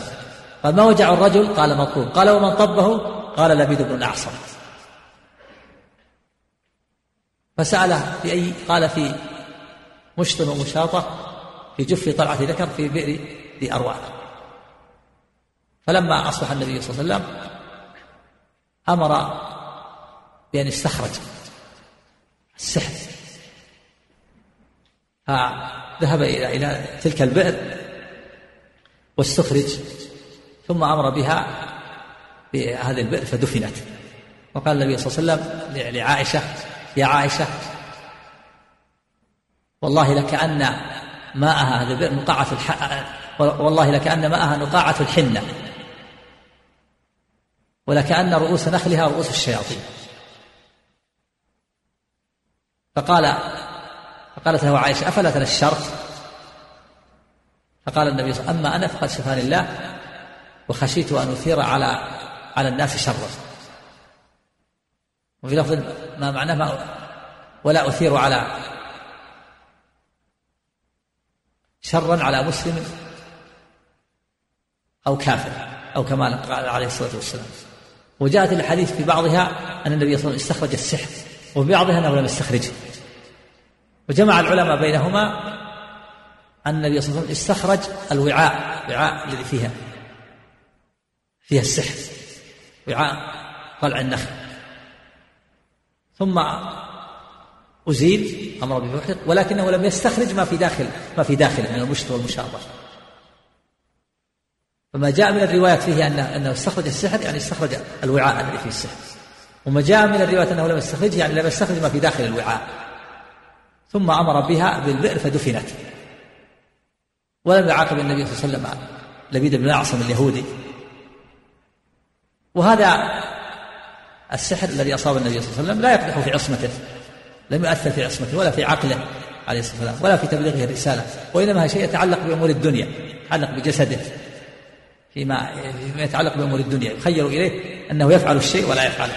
قال ما وجع الرجل؟ قال مطلوب قال ومن طبه؟ قال لبيد بن الاعصم فسأله في أي قال في مشط ومشاطة في جف طلعة ذكر في بئر ذي أروان. فلما أصبح النبي صلى الله عليه وسلم أمر بأن يستخرج السحر. فذهب إلى إلى تلك البئر واستخرج ثم أمر بها بهذه البئر فدفنت. وقال النبي صلى الله عليه وسلم لعائشة يا عائشة والله لكأن ماءها هذا البئر نقاعة الح... والله لكأن ماءها نقاعة الحنة. ولكأن رؤوس نخلها رؤوس الشياطين. فقال فقالت له عائشة أفلا تنشرت فقال النبي صلى الله عليه وسلم أما أنا فقد شفاني الله وخشيت أن أثير على على الناس شرا. وفي لفظ ما معناه ما ولا أثير على شرا على مسلم أو كافر أو كما قال عليه الصلاة والسلام. وجاءت الحديث في بعضها أن النبي صلى الله عليه وسلم استخرج السحر وفي بعضها أنه لم يستخرجه. وجمع العلماء بينهما أن النبي صلى الله عليه وسلم استخرج الوعاء الوعاء الذي فيها فيها السحر. وعاء طلع النخل. ثم أزيل أمر به ولكنه لم يستخرج ما في داخل ما في داخله من المشط والمشابه. فما جاء من الروايات فيه أنه, أنه استخرج السحر يعني استخرج الوعاء الذي فيه السحر. وما جاء من الروايات أنه لم يستخرجه يعني لم يستخرج ما في داخل الوعاء. ثم أمر بها بالبئر فدفنت. ولم يعاقب النبي صلى الله عليه وسلم لبيد بن الأعصم اليهودي. وهذا السحر الذي أصاب النبي صلى الله عليه وسلم لا يقدح في عصمته لم يؤثر في عصمته ولا في عقله عليه الصلاة والسلام ولا في تبليغه الرسالة وإنما شيء يتعلق بأمور الدنيا يتعلق بجسده فيما يتعلق بأمور الدنيا يخير إليه أنه يفعل الشيء ولا يفعله.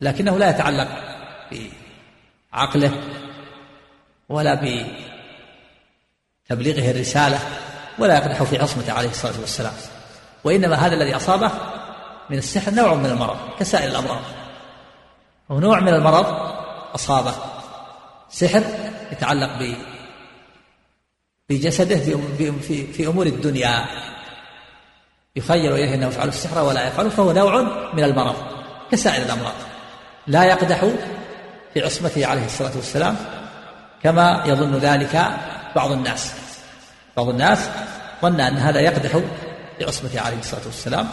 لكنه لا يتعلق بعقله ولا بتبليغه الرسالة ولا يقدح في عصمته عليه الصلاة والسلام. وإنما هذا الذي أصابه من السحر نوع من المرض كسائر الأمراض. هو نوع من المرض أصابه سحر يتعلق ب بجسده في, في, أمور الدنيا. يخيل إليه أنه يفعل السحر ولا يفعله فهو نوع من المرض كسائر الأمراض. لا يقدح في عصمته عليه الصلاة والسلام كما يظن ذلك بعض الناس. بعض الناس ظن أن هذا يقدح بعصمته عليه الصلاة والسلام.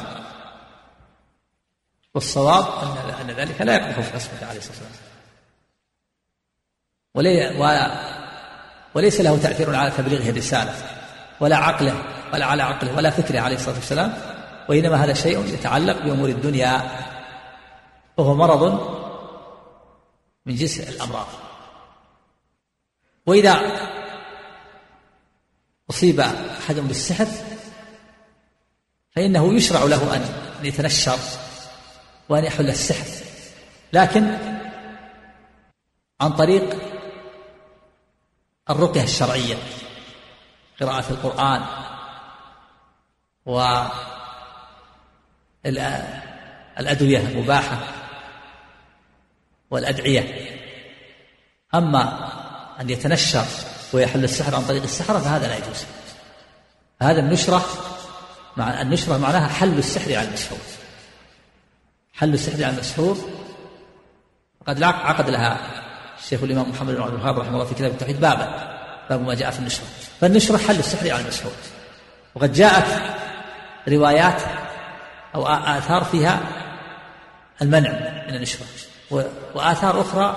والصواب أن أن ذلك لا يقدح في عصمته عليه الصلاة والسلام. ولي وليس له تأثير على تبليغه الرسالة ولا عقله ولا على عقله ولا فكره عليه الصلاة والسلام. وإنما هذا شيء يتعلق بأمور الدنيا وهو مرض من جنس الأمراض. وإذا أصيب أحد بالسحر فإنه يشرع له أن يتنشر وأن يحل السحر. لكن عن طريق الرقية الشرعية قراءة القرآن و الأدوية المباحة والأدعية. أما أن يتنشر ويحل السحر عن طريق السحرة فهذا لا يجوز. هذا النشرة مع النشرة معناها حل السحر على المسحور حل السحر على المسحور وقد عقد لها الشيخ الإمام محمد بن عبد الوهاب رحمه الله في كتاب التوحيد بابا باب ما جاء في النشرة. فالنشرة حل السحر على المسحور وقد جاءت روايات أو آثار فيها المنع من النشرة وآثار أخرى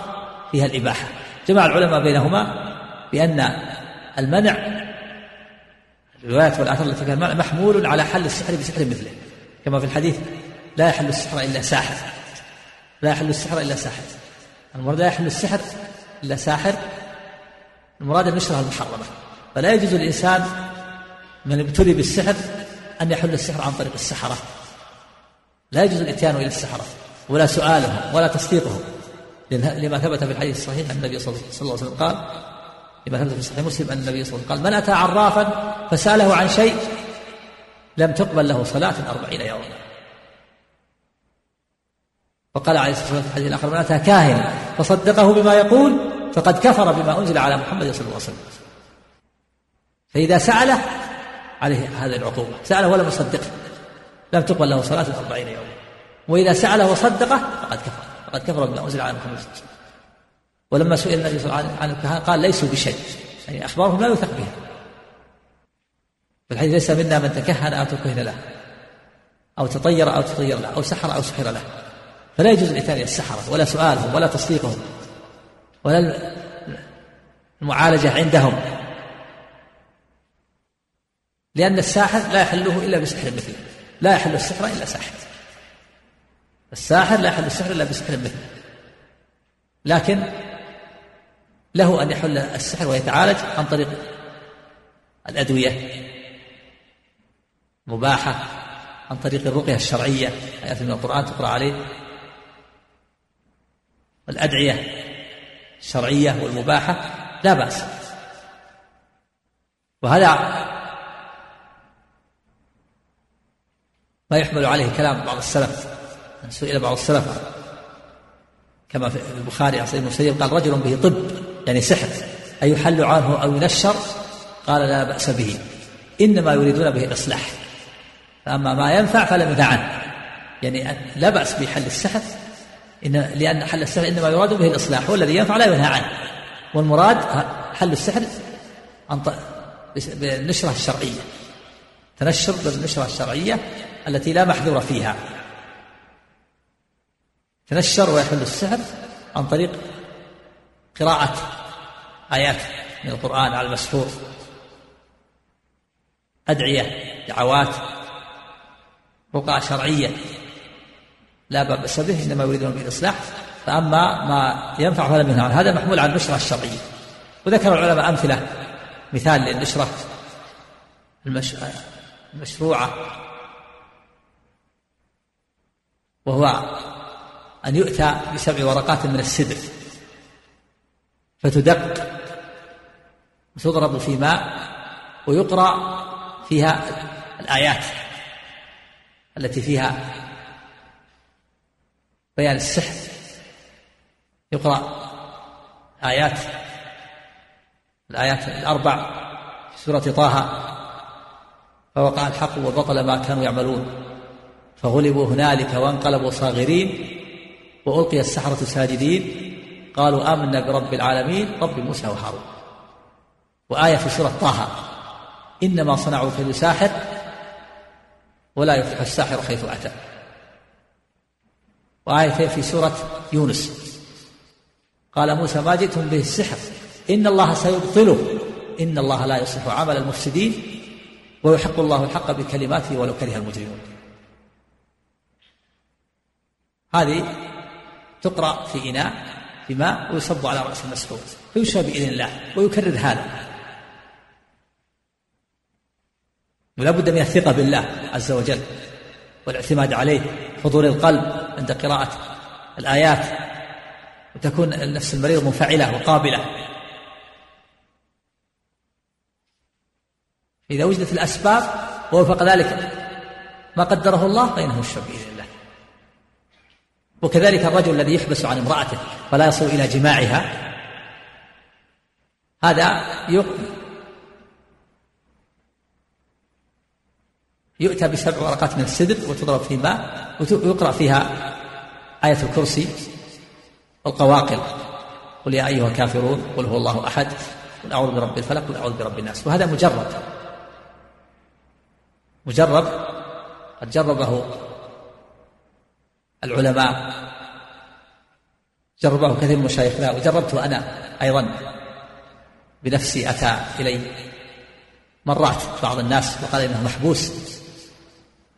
فيها الإباحة. جمع العلماء بينهما بأن المنع الروايات والآثار التي فيها محمول على حل السحر بسحر مثله كما في الحديث لا يحل السحر إلا ساحر. لا يحل السحر إلا ساحر. المراد لا يحل السحر إلا ساحر المراد النشرة المحرمة. فلا يجوز للإنسان من ابتلي بالسحر أن يحل السحر عن طريق السحرة. لا يجوز الإتيان إلى السحرة ولا سؤالهم ولا تصديقهم لما ثبت في الحديث الصحيح أن النبي صلى الله عليه وسلم قال لما ثبت في صحيح مسلم أن النبي صلى الله عليه وسلم قال من أتى عرافا فسأله عن شيء لم تقبل له صلاة أربعين يوما. وقال عليه الصلاة والسلام في الحديث الآخر من أتى كاهنا فصدقه بما يقول فقد كفر بما أنزل على محمد صلى الله عليه وسلم. فإذا سأله عليه هذه العقوبة سأله ولم يصدقه لم تقبل له صلاة أربعين يوما. وإذا سأله وصدقه فقد كفر فقد كفر بما أنزل على محمد صلى الله عليه وسلم. ولما سئل النبي صلى الله عليه وسلم عن الكهنة قال ليسوا بشيء يعني أخبارهم لا يوثق بها الحديث ليس منا من تكهن أو تكهن له أو تطير أو تطير له أو سحر أو سحر له. فلا يجوز الإتيان السحرة ولا سؤالهم ولا تصديقهم ولا المعالجة عندهم. لأن الساحر لا يحله إلا بسحر مثله لا يحل السحر إلا ساحر. الساحر لا يحل السحر إلا بسحر مثله. لكن له أن يحل السحر ويتعالج عن طريق الأدوية مباحة عن طريق الرقية الشرعية آيات من القرآن تقرأ عليه. والأدعية الشرعية والمباحة لا بأس. وهذا ما يحمل عليه كلام بعض السلف سئل بعض السلف كما في البخاري عن سيد قال رجل به طب. يعني سحر. أيحل عنه أو ينشر قال لا بأس به. إنما يريدون به الإصلاح فأما ما ينفع فلم ينفع عنه. يعني لا بأس بحل السحر. إن لأن حل السحر إنما يراد به الإصلاح. هو الذي ينفع لا ينهى عنه. والمراد حل السحر عن بالنشرة الشرعية. تنشر بالنشرة الشرعية التي لا محذور فيها. تنشر ويحل السحر عن طريق قراءة آيات من القرآن على المسحور. أدعية دعوات رقى شرعية. لا بأس به إنما يريدون به الإصلاح. فأما ما ينفع فلا منه هذا محمول على النشرة الشرعية. وذكر العلماء أمثلة مثال للنشرة المشروعة. وهو أن يؤتى بسبع ورقات من السدر. فتدق وتضرب في ماء ويقرأ فيها الآيات التي فيها بيان السحر. يقرأ آيات الآيات الأربع في سورة طه فوقع الحق وبطل ما كانوا يعملون. فغلبوا هنالك وانقلبوا صاغرين وألقي السحرة ساجدين. قالوا آمنا برب العالمين رب موسى وهارون. وآية في سورة طه إنما صنعوا كيد ساحر ولا يفلح الساحر حيث أتى. وآيتين في سورة يونس قال موسى ما جئتم به السحر إن الله سيبطله إن الله لا يصلح عمل المفسدين ويحق الله الحق بكلماته ولو كره المجرمون. هذه تقرأ في إناء في ماء ويصب على رأس المسحور فيشرب بإذن الله ويكرر هذا. ولا بد من الثقة بالله عز وجل والاعتماد عليه حضور القلب عند قراءة الآيات وتكون النفس المريضة منفعلة وقابلة. إذا وجدت الأسباب ووفق ذلك ما قدره الله فإنه الشر بإذن وكذلك الرجل الذي يحبس عن امرأته فلا يصل إلى جماعها. هذا يؤتى بسبع ورقات من السدر وتضرب في ماء ويقرأ فيها آية الكرسي والقواقل. قل يا أيها الكافرون قل هو الله أحد قل أعوذ برب الفلق قل أعوذ برب الناس. وهذا مجرد. مجرب قد جربه العلماء. جربه كثير من مشايخنا وجربته أنا أيضا. بنفسي أتى إلي مرات بعض الناس وقال إنه محبوس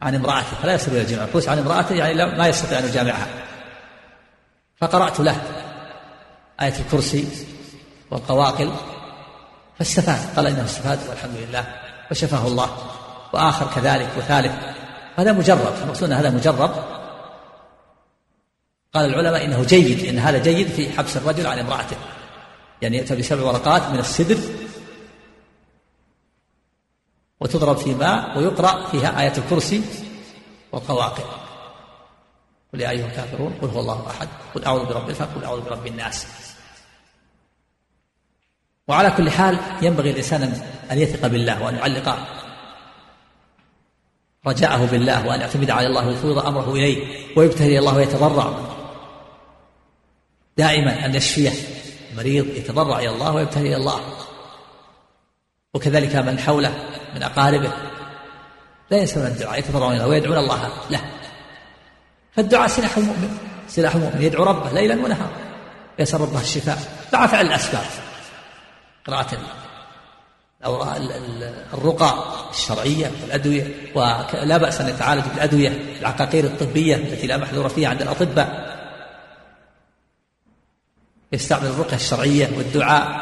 عن امرأته فلا يصل إلى الجماع محبوس عن امرأته يعني ما يستطيع أن يجامعها. فقرأت له آية الكرسي والقواقل فاستفاد. قال إنه استفاد والحمد لله وشفاه الله وآخر كذلك وثالث. هذا مجرب المقصود هذا مجرب. قال العلماء إنه جيد إن هذا جيد في حبس الرجل عن امرأته. يعني يأتى بسبع ورقات من السدر وتضرب في ماء ويقرأ فيها آية الكرسي والقواقع. قل يا أيها الكافرون قل هو الله أحد قل أعوذ برب الفلق قل أعوذ برب الناس. وعلى كل حال ينبغي الإنسان أن يثق بالله وأن يعلق رجاءه بالله وأن يعتمد على الله ويفوض أمره إليه ويبتهل إلى الله ويتضرع. دائما أن يشفيه المريض يتضرع إلى الله ويبتهل إلى الله. وكذلك من حوله من أقاربه. لا ينسون الدعاء يتضرعون إليه ويدعون الله. له فالدعاء سلاح المؤمن. سلاح المؤمن. يدعو ربه ليلا ونهارا. يسأل ربه الشفاء. مع فعل الأسباب. قراءة الرقى الشرعية والأدوية. ولا بأس أن يتعالج بالأدوية العقاقير الطبية التي لا محذور فيها عند الأطباء. يستعمل الرقية الشرعية والدعاء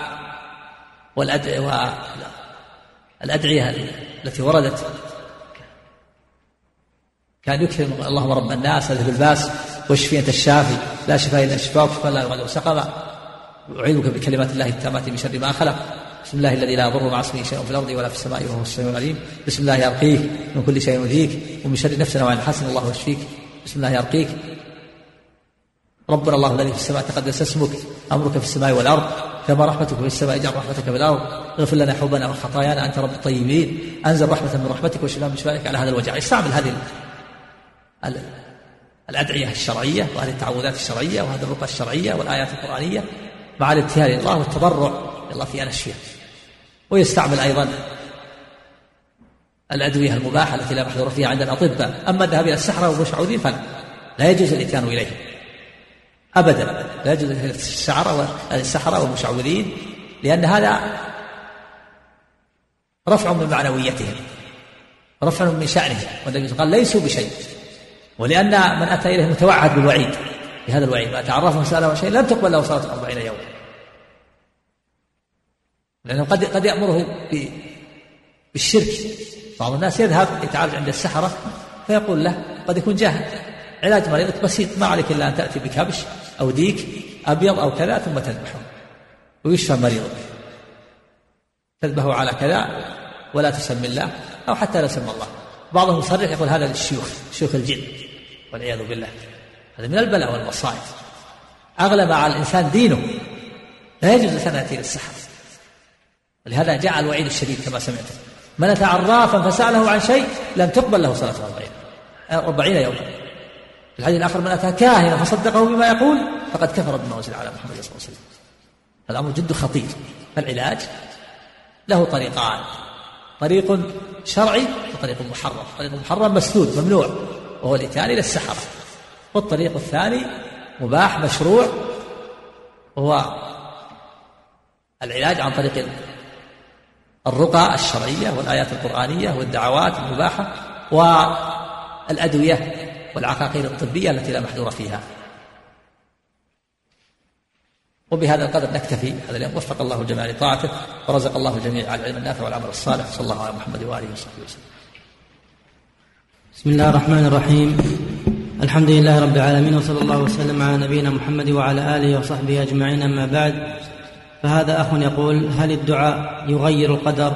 والأدعية التي وردت. كان يكثر اللهم رب الناس اذهب الباس واشفي أنت الشافي؟ لا شفاء إلا شفاءك شفاء لا يغادر سقما أعيذك بكلمات الله التامات من شر ما خلق. بسم الله الذي لا يضر مع اسمه شيء في الأرض ولا في السماء وهو السميع العليم. بسم الله يرقيك من كل شيء يؤذيك ومن شر نفسنا وعن حسن الله يشفيك بسم الله يرقيك. ربنا الله الذي في السماء تقدس اسمك أمرك في السماء والأرض كما رحمتك في السماء اجعل رحمتك في الأرض. اغفر لنا حبنا وخطايانا أنت رب الطيبين. أنزل رحمة من رحمتك وشفاء من شفائك على هذا الوجع. استعمل هذه الأدعية الشرعية وهذه التعوذات الشرعية وهذه الرقى الشرعية والآيات القرآنية مع الابتهال إلى الله والتضرع إلى الله في أشفيه. ويستعمل أيضا الأدوية المباحة التي لا محذور فيها عند الأطباء. أما الذهاب إلى السحرة والمشعوذين فلا لا يجوز الإتيان إليهم. أبدا. لا يجوز السحرة السحرة والمشعوذين لأن هذا رفع من معنويتهم رفع من شأنهم. والنبي قال ليسوا بشيء. ولأن من أتى إليه متوعد بالوعيد بهذا الوعيد. ما تعرفه سأله شيء لم تقبل له صلاة أربعين يوما لأنه قد قد يأمره بالشرك. بعض الناس يذهب يتعالج عند السحرة فيقول له قد يكون جاهل. علاج مريضك بسيط ما عليك إلا أن تأتي بكبش. أو ديك أبيض أو كذا ثم تذبحه. ويشفى مريضك تذبحه على كذا ولا تسمي الله أو حتى لا سمى الله. بعضهم يصرح يقول هذا للشيوخ شيوخ الجن والعياذ بالله. هذا من البلاء والمصائب. أغلب على الإنسان دينه لا يجوز أن يأتي للسحر ولهذا جاء الوعيد الشديد كما سمعتم من أتى عرافا فسأله عن شيء لم تقبل له صلاة أربعين يوما. الحديث الآخر من أتى كاهنا فصدقه بما يقول فقد كفر بما أنزل على محمد صلى الله عليه وسلم. الأمر جد خطير. فالعلاج له طريقان. طريق شرعي وطريق محرم. طريق محرم مسدود ممنوع وهو الإتيان إلى السحرة. والطريق الثاني مباح مشروع وهو العلاج عن طريق الرقى الشرعية والآيات القرآنية والدعوات المباحة والأدوية. والعقاقير الطبية التي لا محذور فيها. وبهذا القدر نكتفي. هذا اليوم وفق الله الجميع لطاعته ورزق الله الجميع على العلم النافع والعمل الصالح. صلى الله على محمد وآله وصحبه وسلم. بسم الله الرحمن الرحيم. الحمد لله رب العالمين وصلى الله وسلم على نبينا محمد وعلى آله وصحبه أجمعين أما بعد. فهذا أخ يقول هل الدعاء يغير القدر؟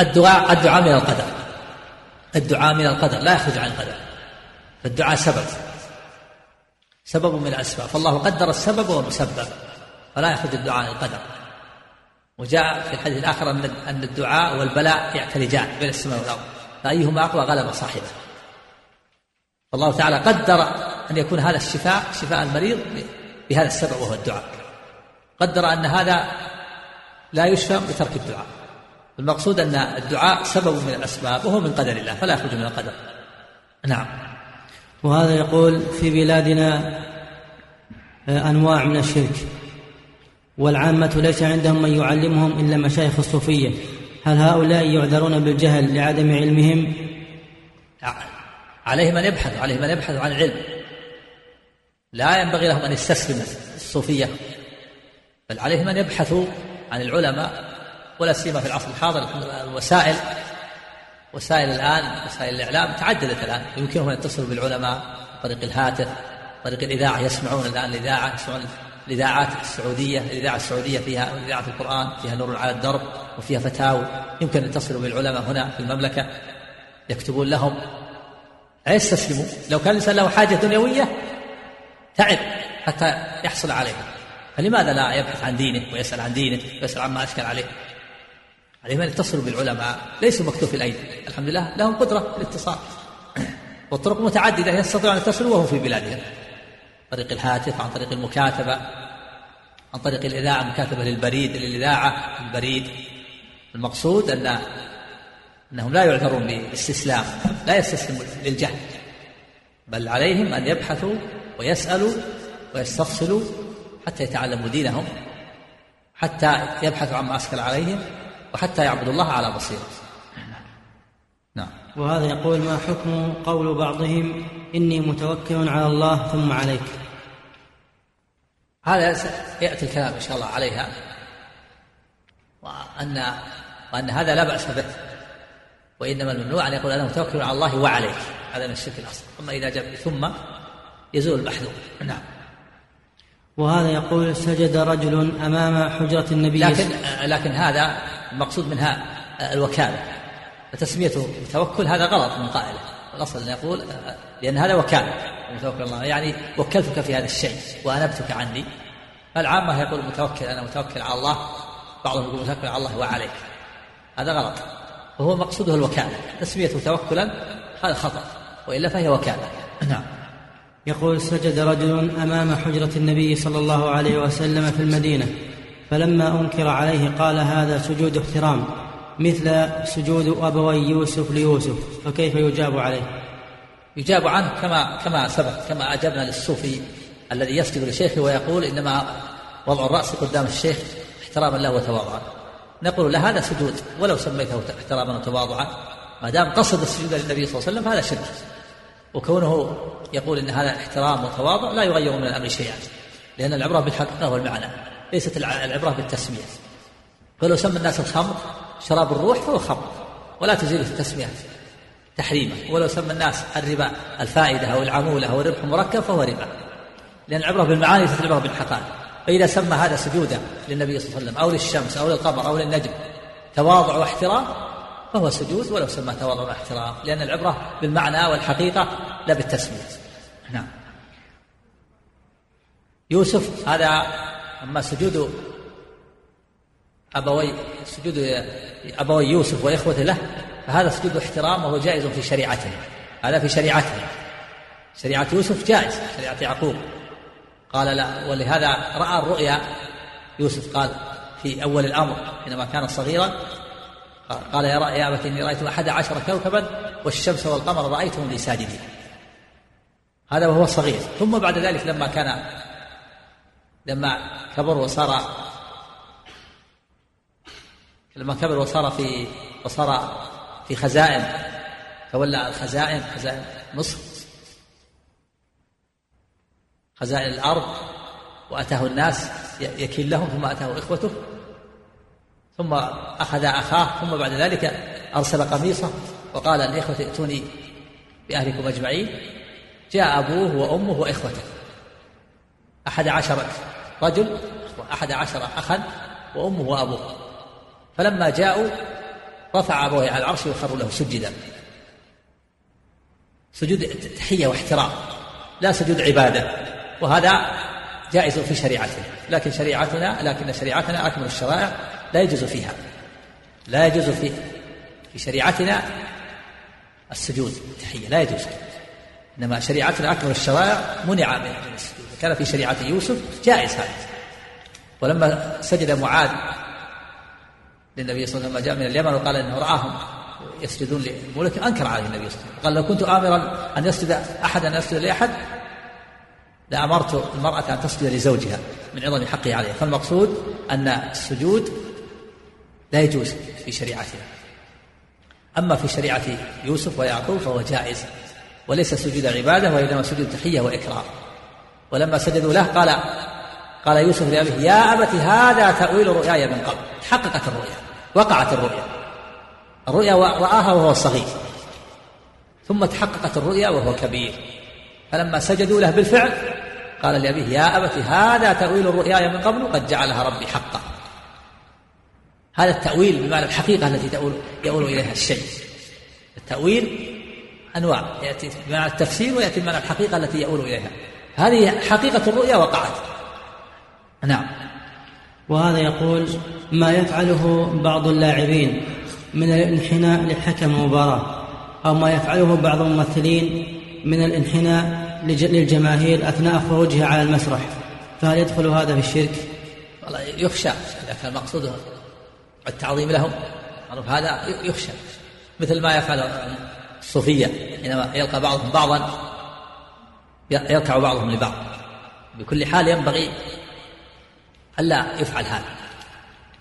الدعاء الدعاء من القدر. الدعاء من القدر لا يخرج عن القدر. فالدعاء سبب. سبب من الأسباب. فالله قدر السبب والمسبب فلا يخرج الدعاء عن القدر. وجاء في الحديث الآخر أن الدعاء والبلاء يعتلجان بين السماء والأرض. فأيهما أقوى؟ غلب صاحبه. فالله تعالى قدر أن يكون هذا الشفاء شفاء المريض بهذا السبب وهو الدعاء. قدر أن هذا لا يشفى بترك الدعاء. المقصود أن الدعاء سبب من الأسباب وهو من قدر الله فلا يخرج من القدر. نعم. وهذا يقول في بلادنا آه، أنواع من الشرك. والعامة ليس عندهم من يعلمهم إلا مشايخ الصوفية. هل هؤلاء يعذرون بالجهل لعدم علمهم؟ عليهم أن يبحثوا عليهم أن يبحثوا عن العلم لا ينبغي لهم أن يستسلموا الصوفية بل عليهم أن يبحثوا عن العلماء ولا سيما في العصر الحاضر الوسائل وسائل الآن وسائل الإعلام تعددت الآن. يمكنهم أن يتصلوا بالعلماء طريق الهاتف طريق الإذاعة يسمعون الآن الإذاعة يسمعون الإذاعات السعودية الإذاعة السعودية فيها إذاعة القرآن فيها نور على الدرب وفيها فتاوى. يمكن أن يتصلوا بالعلماء هنا في المملكة يكتبون لهم يستسلموا لو كان الإنسان له حاجة دنيوية تعب حتى يحصل عليها. فلماذا لا يبحث عن دينه ويسأل عن دينه ويسأل عما أشكل عليه؟ عليهم أن يتصلوا بالعلماء ليسوا مكتوف الأيدي. الحمد لله لهم قدرة الاتصال. والطرق متعددة يستطيعون أن يتصلوا وهم في بلادهم. عن طريق الهاتف عن طريق المكاتبة عن طريق الإذاعة مكاتبة للبريد للإذاعة البريد. المقصود أن أنهم لا يعذرون بالاستسلام لا يستسلموا للجهل. بل عليهم أن يبحثوا ويسألوا ويستفصلوا حتى يتعلموا دينهم حتى يبحثوا عما أشكل عليهم. وحتى يعبدوا الله على بصيرة. نعم. وهذا يقول ما حكم قول بعضهم إني متوكل على الله ثم عليك؟ هذا يأتي الكلام إن شاء الله عليها وأن وأن هذا لا بأس به. وإنما الممنوع أن يقول أنا متوكل على الله وعليك. هذا من الشرك الأصغر أما إذا جاء ثم يزول المحذور نعم. وهذا يقول سجد رجل أمام حجرة النبي لكن لكن هذا المقصود منها الوكالة. فتسميته توكل هذا غلط من قائله. الأصل أن يقول لأن هذا وكالة. متوكل الله. يعني وكلتك في هذا الشيء وأنبتك عني. العامة يقول متوكل أنا متوكل على الله. بعضهم يقول متوكل على الله وعليك. هذا غلط. وهو مقصوده الوكالة. تسميته توكلا هذا خطأ وإلا فهي وكالة. نعم. يقول سجد رجل أمام حجرة النبي صلى الله عليه وسلم في المدينة. فلما أنكر عليه قال هذا سجود احترام مثل سجود أبوي يوسف ليوسف فكيف يجاب عليه؟ يجاب عنه كما كما سبق كما أجبنا للصوفي الذي يسجد لشيخه ويقول إنما وضع الرأس قدام الشيخ احتراما له وتواضعا. نقول له هذا سجود ولو سميته احتراما وتواضعا ما دام قصد السجود للنبي صلى الله عليه وسلم هذا شرك. وكونه يقول إن هذا احترام وتواضع لا يغير من الأمر شيئا لأن العبرة بالحقيقة والمعنى ليست العبرة بالتسمية. فلو سمى الناس الخمر شراب الروح فهو خمر ولا تزيل التسمية تحريمه ولو سمى الناس الربا الفائدة أو العمولة أو الربح المركب فهو ربا. لأن العبرة بالمعاني ليست العبرة بالحقائق. فإذا سمى هذا سجودا للنبي صلى الله عليه وسلم أو للشمس أو للقمر أو للنجم تواضع واحترام فهو سجود. ولو سمى تواضع واحترام لأن العبرة بالمعنى والحقيقة لا بالتسمية. نعم. يوسف هذا أما سجود أبوي سجود أبوي يوسف وإخوته له فهذا سجود احترام وهو جائز في شريعته. هذا في شريعته. شريعة يوسف جائز شريعة يعقوب. قال لا ولهذا رأى الرؤيا يوسف قال في أول الأمر حينما كان صغيرا قال يا يا أبت إني رأيت أحد عشر كوكبا والشمس والقمر رأيتهم لي ساجدين هذا وهو صغير. ثم بعد ذلك لما كان لما كبر وصار لما كبر وصار في وصار في خزائن تولى الخزائن خزائن مصر. خزائن الأرض وأتاه الناس يكل لهم ثم أتاه إخوته ثم أخذ أخاه ثم بعد ذلك أرسل قميصه وقال لإخوته ائتوني بأهلكم أجمعين جاء أبوه وأمه وإخوته. أحد عشر رجل أحد عشر أخا وأمه وأبوه. فلما جاءوا رفع أبوه على العرش وخروا له سجدا. سجود تحية واحترام لا سجود عبادة وهذا جائز في شريعتنا لكن شريعتنا لكن شريعتنا أكمل الشرائع لا يجوز فيها. لا يجوز في في شريعتنا السجود التحية لا يجوز. إنما شريعتنا أكمل الشرائع منع من السجود كان في شريعة يوسف جائز هذا. ولما سجد معاذ للنبي صلى الله عليه وسلم جاء من اليمن وقال إنه رآهم يسجدون للملك أنكر عليه النبي صلى الله عليه وسلم. قال لو كنت آمرا أن يسجد احد أن يسجد لأحد لأمرت المرأة أن تسجد لزوجها من عظم حقه عليها. فالمقصود أن السجود لا يجوز في شريعتنا. أما في شريعة يوسف ويعقوب فهو جائز وليس سجود عبادة وإنما سجود تحية واكرام ولما سجدوا له قال قال يوسف لأبيه يا أبت هذا تأويل رؤياي من قبل تحققت الرؤيا وقعت الرؤيا. الرؤيا رآها وهو صغير. ثم تحققت الرؤيا وهو كبير. فلما سجدوا له بالفعل قال لأبيه يا أبت هذا تأويل رؤياي من قبل قد جعلها ربي حقا. هذا التأويل بمعنى الحقيقة التي تؤول يؤول إليها الشيء. التأويل أنواع يأتي بمعنى التفسير ويأتي بمعنى الحقيقة التي يؤول إليها. هذه حقيقة الرؤيا وقعت. نعم. وهذا يقول ما يفعله بعض اللاعبين من الانحناء لحكم المباراة أو ما يفعله بعض الممثلين من الانحناء للجماهير أثناء خروجها على المسرح. فهل يدخل هذا في الشرك؟ والله يخشى إذا كان المقصود التعظيم لهم معروف هذا يخشى. مثل ما يفعل الصوفية حينما يلقى بعضهم بعضا يركع بعضهم لبعض. بكل حال ينبغي ألا يفعل هذا.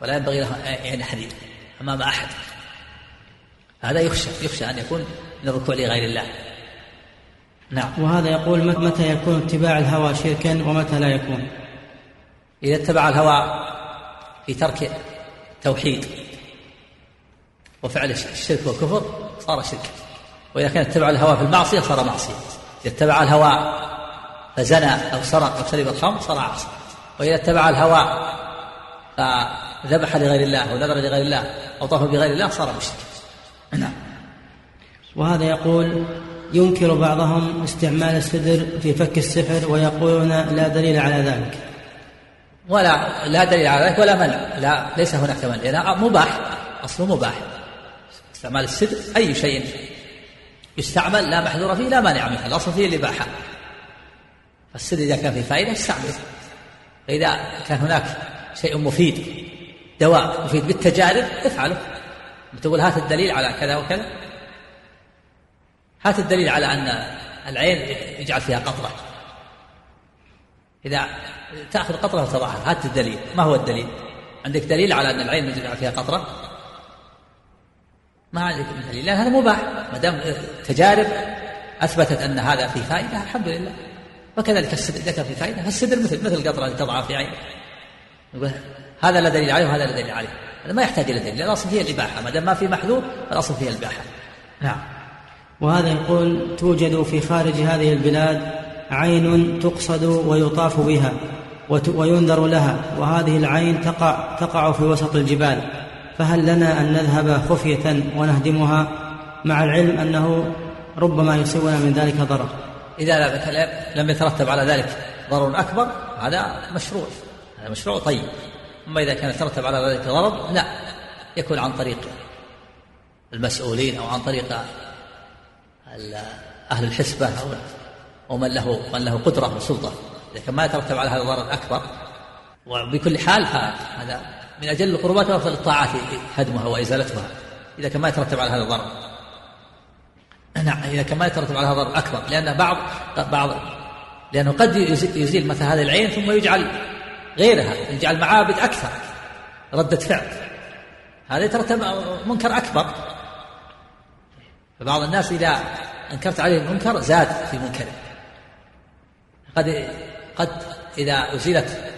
ولا ينبغي له يعني حديث أمام أحد. هذا يخشى يخشى أن يكون من الركوع لغير الله. نعم. وهذا يقول متى يكون اتباع الهوى شركا ومتى لا يكون؟ إذا اتبع الهوى في ترك توحيد وفعل الشرك والكفر صار شركا. وإذا كان اتبع الهوى في المعصية صار معصية. إذا اتبع الهوى فزنى أو سرق أو شرب الخمر صار عاصي وإذا اتبع الهوى فذبح لغير الله أو نذر لغير الله أو طاف بغير الله صار مشركا. نعم. وهذا يقول ينكر بعضهم استعمال السدر في فك السحر ويقولون لا دليل على ذلك. ولا لا دليل على ذلك ولا منع. لا ليس هناك منع. مباح أصله مباح. استعمال السدر أي شيء يستعمل لا محذور فيه لا مانع منه الأصل فيه الإباحة السدر إذا كان فيه فائدة استعمله فإذا كان هناك شيء مفيد دواء مفيد بالتجارب افعله. تقول هات الدليل على كذا وكذا. هات الدليل على أن العين يجعل فيها قطرة. إذا تأخذ قطرة وتضعها هات الدليل. ما هو الدليل؟ عندك دليل على أن العين يجعل فيها قطرة؟ ما عندك دليل لأن هذا مباح. ما دام تجارب أثبتت أن هذا فيه فائدة الحمد لله. وكذلك السدر إذا كان في فائدة فالسدر مثل مثل القطرة اللي تضعها في عين. هذا لا دليل عليه وهذا لا دليل عليه. هذا ما يحتاج إلى دليل الأصل فيه الإباحة. ما دام ما في محذور الأصل فيه الإباحة. نعم. وهذا يقول توجد في خارج هذه البلاد عين تقصد ويطاف بها وينذر لها وهذه العين تقع تقع في وسط الجبال. فهل لنا أن نذهب خفية ونهدمها؟ مع العلم أنه ربما يصيبنا من ذلك ضرر. إذا لم يترتب على ذلك ضرر أكبر هذا مشروع. هذا مشروع طيب. أما إذا كان يترتب على ذلك ضرر لا. يكون عن طريق المسؤولين أو عن طريق أهل الحسبة أو أو من له من له قدرة وسلطة. إذا كان ما يترتب على هذا ضرر أكبر وبكل حال هذا من أجل القربات وأفضل الطاعات هدمها وإزالتها. إذا كان ما يترتب على هذا الضرر. نعم إذا كان ما يترتب على هذا الضرر أكبر. لأن بعض بعض لأنه قد يزيل مثل هذه العين ثم يجعل غيرها يجعل معابد أكثر. ردة فعل. هذا يترتب منكر أكبر. فبعض الناس إذا أنكرت عليه المنكر زاد في منكره. قد قد إذا أزيلت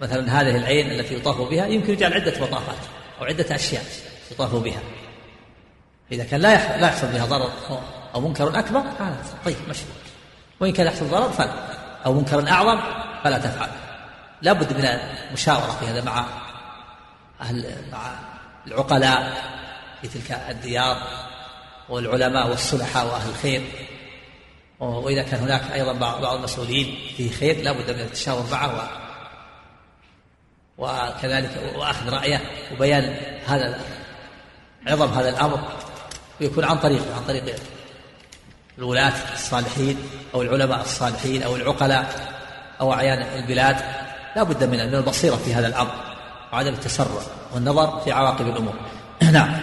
مثلا هذه العين التي يطاف بها يمكن يجعل عدة مطافات أو عدة أشياء يطاف بها. إذا كان لا لا يحصل بها ضرر أو منكر أكبر هذا طيب مشروع وإن كان يحصل ضرر فلا. أو منكر أعظم فلا تفعل. لا بد من المشاورة في هذا مع أهل مع العقلاء في تلك الديار والعلماء والصلحاء وأهل الخير. وإذا كان هناك أيضا بعض المسؤولين فيه خير لا بد من التشاور معه وكذلك وأخذ رأيه وبيان هذا عظم هذا الأمر. ويكون عن طريق عن طريق الولاة الصالحين أو العلماء الصالحين أو العقلاء أو أعيان البلاد. لا بد من من البصيرة في هذا الأمر وعدم التسرع والنظر في عواقب الأمور. نعم.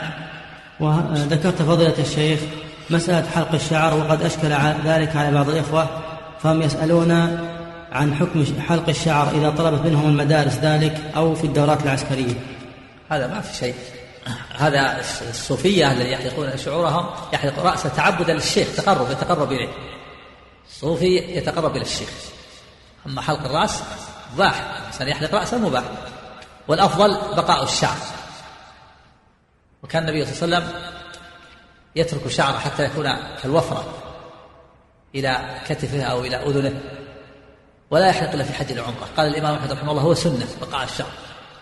وذكرت فضيلة الشيخ مسألة حلق الشعر وقد أشكل ذلك على بعض الإخوة فهم يسألون عن حكم حلق الشعر إذا طلبت منهم المدارس ذلك أو في الدورات العسكرية. هذا ما في شيء. هذا الصوفية الذين يحلقون شعورهم يحلق رأسه تعبدا للشيخ تقرب يتقرب إليه. الصوفي يتقرب إلى الشيخ. أما حلق الرأس مباح الإنسان يحلق رأسه مباح. والأفضل بقاء الشعر. وكان النبي صلى الله عليه وسلم يترك شعره حتى يكون كالوفرة إلى كتفه أو إلى أذنه. ولا يحلق إلا في حج العمرة. قال الإمام أحمد رحمه الله هو سنة بقاء الشعر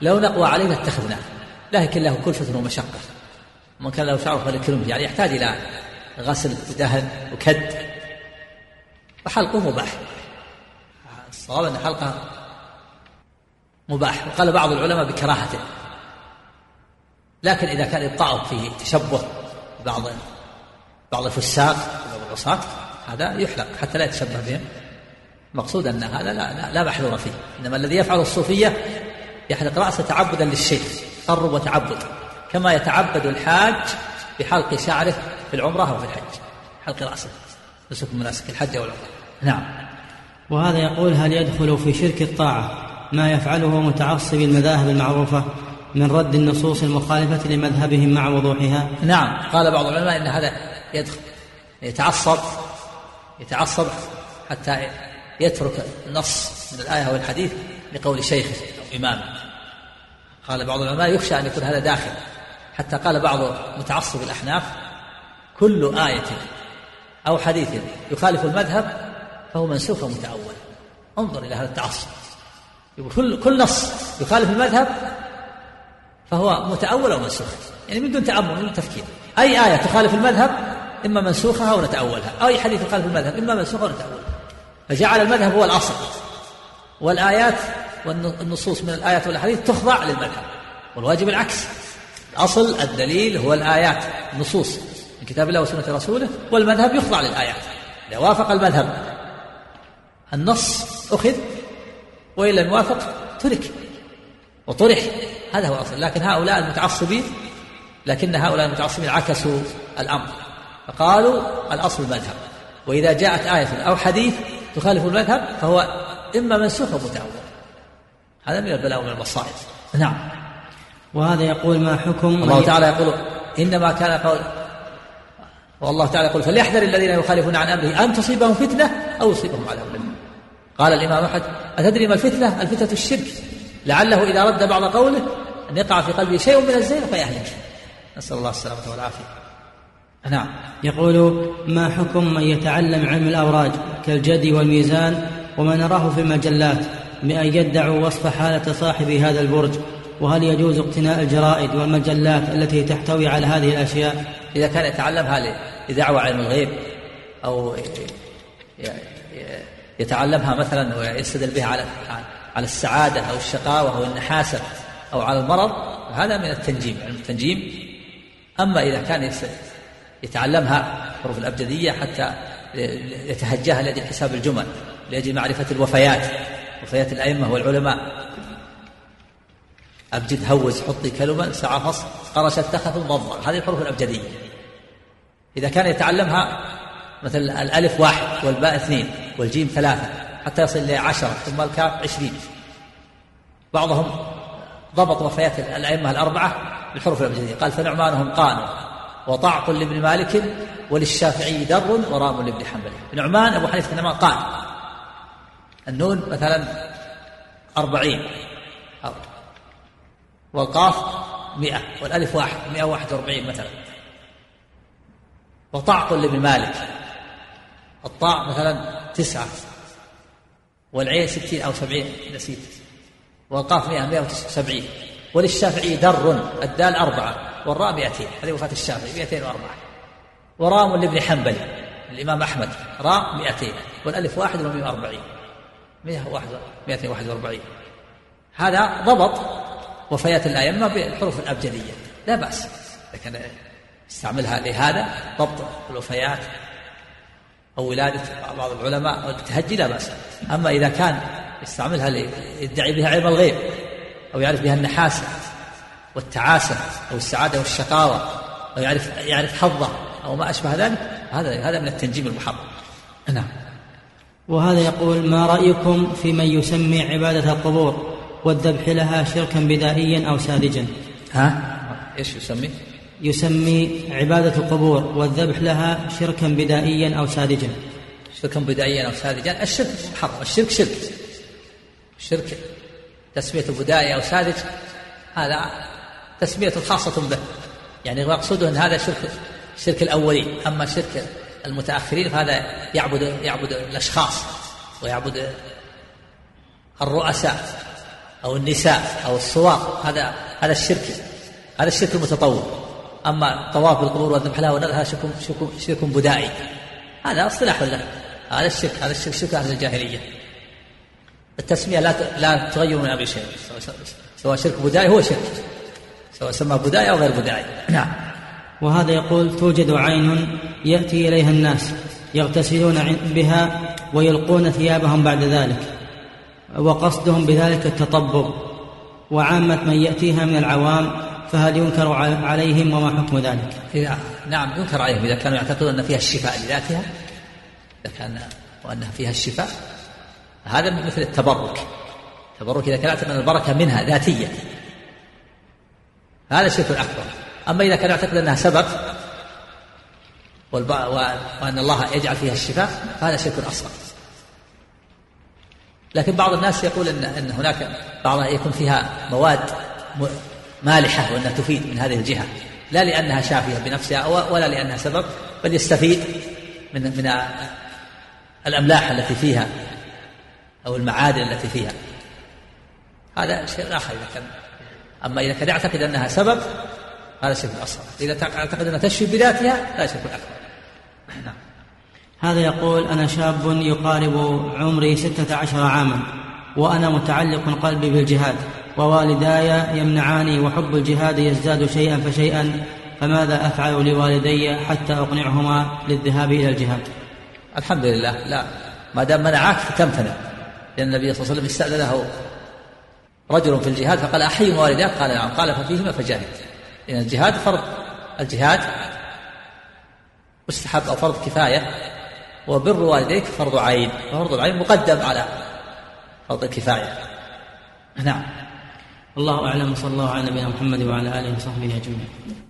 لو نقوى عليه لاتخذناه لكن له كلفة ومشقة. من كان له شعر فليكرمه يعني يحتاج إلى غسل ودهن وكد. وحلقه مباح. الصواب أن حلقه مباح. وقال بعض العلماء بكراهته. لكن إذا كان إبقاؤه فيه تشبه بعض بعض الفساق بعض العصاة هذا يحلق حتى لا يتشبه بهم. المقصود أن هذا لا, لا, لا محذور فيه. إنما الذي يفعل الصوفية يحلق رأسه تعبدا للشيخ تقرب وتعبد كما يتعبد الحاج بحلق شعره في العمرة أو في الحج. حلق رأسه. نسك مناسك الحج والعمرة. نعم. وهذا يقول هل يدخل في شرك الطاعة ما يفعله متعصب المذاهب المعروفة من رد النصوص المخالفة لمذهبهم مع وضوحها؟ نعم. قال بعض العلماء إن هذا يدخل يتعصب يتعصب حتى يترك النص من الآية والحديث لقول شيخه أو إمامه. قال بعض العلماء يخشى أن يكون هذا داخل. حتى قال بعض متعصب الأحناف كل آية أو حديث يخالف المذهب فهو منسوخ ومتأول. انظر إلى هذا التعصب. يقول كل كل نص يخالف المذهب فهو متأول أو منسوخ. يعني من دون تأمل من دون تفكير. أي آية تخالف المذهب إما منسوخها أو نتأولها. أو أي حديث يخالف المذهب إما منسوخها أو نتأولها. فجعل المذهب هو الأصل. والآيات والنصوص من الآيات والأحاديث تخضع للمذهب. والواجب العكس. الأصل الدليل هو الآيات النصوص من كتاب الله وسنة رسوله والمذهب يخضع للآيات. إذا وافق المذهب النص أخذ وإن لم يوافق ترك. وطرح. هذا هو الأصل. لكن هؤلاء المتعصبين لكن هؤلاء المتعصبين عكسوا الأمر. فقالوا الأصل المذهب. وإذا جاءت آية أو حديث تخالف المذهب فهو إما منسوخ أو متأول هذا من البلاء ومن المصائب. نعم. وهذا يقول ما حكم الله تعالى يقول إنما كان قول والله تعالى يقول فليحذر الذين يخالفون عن أمره أن تصيبهم فتنة أو يصيبهم عذاب قال الإمام أحد أتدري ما الفتنة؟ الفتنة الشرك. لعله إذا رد بعض قوله أن يقع في قلبه شيء من الزين فيهلك نسأل الله السلامة والعافية. نعم. يقول ما حكم من يتعلم علم الأوراج كالجدي والميزان وما نراه في المجلات بأن يدعوا وصف حالة صاحب هذا البرج؟ وهل يجوز اقتناء الجرائد والمجلات التي تحتوي على هذه الأشياء؟ إذا كان يتعلمها لدعوة علم الغيب؟ أو يتعلمها مثلا ويستدل بها على على السعادة أو الشقاوة أو النحاسة أو على المرض؟ هذا من التنجيم علم التنجيم. أما إذا كان يتعلمها حروف الأبجدية حتى يتهجاها لأجل حساب الجمل لأجل معرفة الوفيات وفيات الأئمة والعلماء. أبجد هوز حطي كلمة سعى فصل قرش اتخذ ضبا هذه الحروف الأبجدية. إذا كان يتعلمها مثل الألف واحد والباء اثنين والجيم ثلاثة حتى يصل إلى عشرة ثم الكاف عشرين. بعضهم ضبط وفيات الأئمة الأربعة بالحروف الأبجدية. قال فنعمانهم قانوا. وطعق لابن مالك وللشافعي در ورام لابن حنبل. نعمان أبو حنيفة نعمان قال النون مثلا أربعين. والقاف مئة. والألف واحد. مئة واحد وأربعين مثلا. وطعق لابن مالك. الطاء مثلا تسعة. والعين ستين أو سبعين. نسيت. والقاف مئة. مئة وسبعين. وللشافعي در. الدال أربعة. والراء مئتين. هذه وفاة الشافعي مئتين وأربعة. ورام لابن حنبل الإمام أحمد راء مئتين. والألف واحد مئتين واحد وأربعين. هذا ضبط وفيات الأئمة بالحروف الأبجدية. لا بأس. لكن استعملها لهذا ضبط الوفيات أو ولادة بعض العلماء أو التهجي لا بأس. أما إذا كان يستعملها يدعي بها علم الغيب أو يعرف بها النحاسة والتعاسة أو السعادة والشقاوة أو يعرف يعرف حظه أو ما أشبه ذلك هذا هذا من التنجيم المحرم. نعم. وهذا يقول ما رأيكم في من يسمي عبادة القبور والذبح لها شركا بدائيا أو ساذجا؟ ها؟ إيش يسمي؟ يسمي عبادة القبور والذبح لها شركا بدائيا أو ساذجا. شركا بدائيا أو ساذجا؟ الشرك محرم الشرك شرك. الشرك تسمية بدائي أو ساذج هذا تسمية خاصة به. يعني مقصوده أن هذا شرك شرك الأولين. أما شرك المتأخرين فهذا يعبد يعبد الأشخاص ويعبد الرؤساء أو النساء أو الصور. هذا هذا الشرك. هذا الشرك المتطور أما طواف بالقبور والذبح لها ونذرها شرك شرك شرك بدائي. هذا اصطلاح له. هذا الشرك هذا الشرك شرك أهل الجاهلية. التسمية لا لا تغير من أمر شيء. سواء شرك بدائي هو شرك. سواء سمى بدائي أو غير بدائي نعم. وهذا يقول توجد عين يأتي إليها الناس يغتسلون بها ويلقون ثيابهم بعد ذلك وقصدهم بذلك التطبب. وعامة من يأتيها من العوام فهل ينكر عليهم وما حكم ذلك؟ إذا نعم ينكر عليهم. إذا كانوا يعتقدون أن فيها الشفاء لذاتها إذا كان وأنها فيها الشفاء هذا مثل التبرك. التبرك إذا كان يعتقد أن البركة منها ذاتية. هذا شرك أكبر أما إذا كان يعتقد أنها سبب وأن الله يجعل فيها الشفاء فهذا شرك أصغر. لكن بعض الناس يقول ان إن هناك بعضها يكون فيها مواد مالحة وأنها تفيد من هذه الجهة. لا لأنها شافية بنفسها ولا لأنها سبب بل يستفيد من من الأملاح التي فيها أو المعادن التي فيها. هذا شيء آخر إذا كان أما إذا كان يعتقد أنها سبب هذا شيء اصغر إذا أعتقد أنها تشفي بذاتها لا شيء اكبر نعم. هذا يقول أنا شاب يقارب عمري ستة عشر عاما وأنا متعلق قلبي بالجهاد ووالداي يمنعاني وحب الجهاد يزداد شيئا فشيئا فماذا أفعل لوالدي حتى أقنعهما للذهاب إلى الجهاد؟ الحمد لله لا. ما دام منعك فتمتنع لأن النبي صلى الله عليه وسلم استأذنه. رجل في الجهاد فقال أحي والداك؟ قال نعم. قال ففيهما فجاهد. لأن الجهاد فرض. الجهاد مستحب أو فرض كفاية. وبر والديك فرض عين. فرض العين مقدم على فرض الكفاية. نعم. الله أعلم. صلى الله على نبينا محمد وعلى آله وصحبه أجمعين.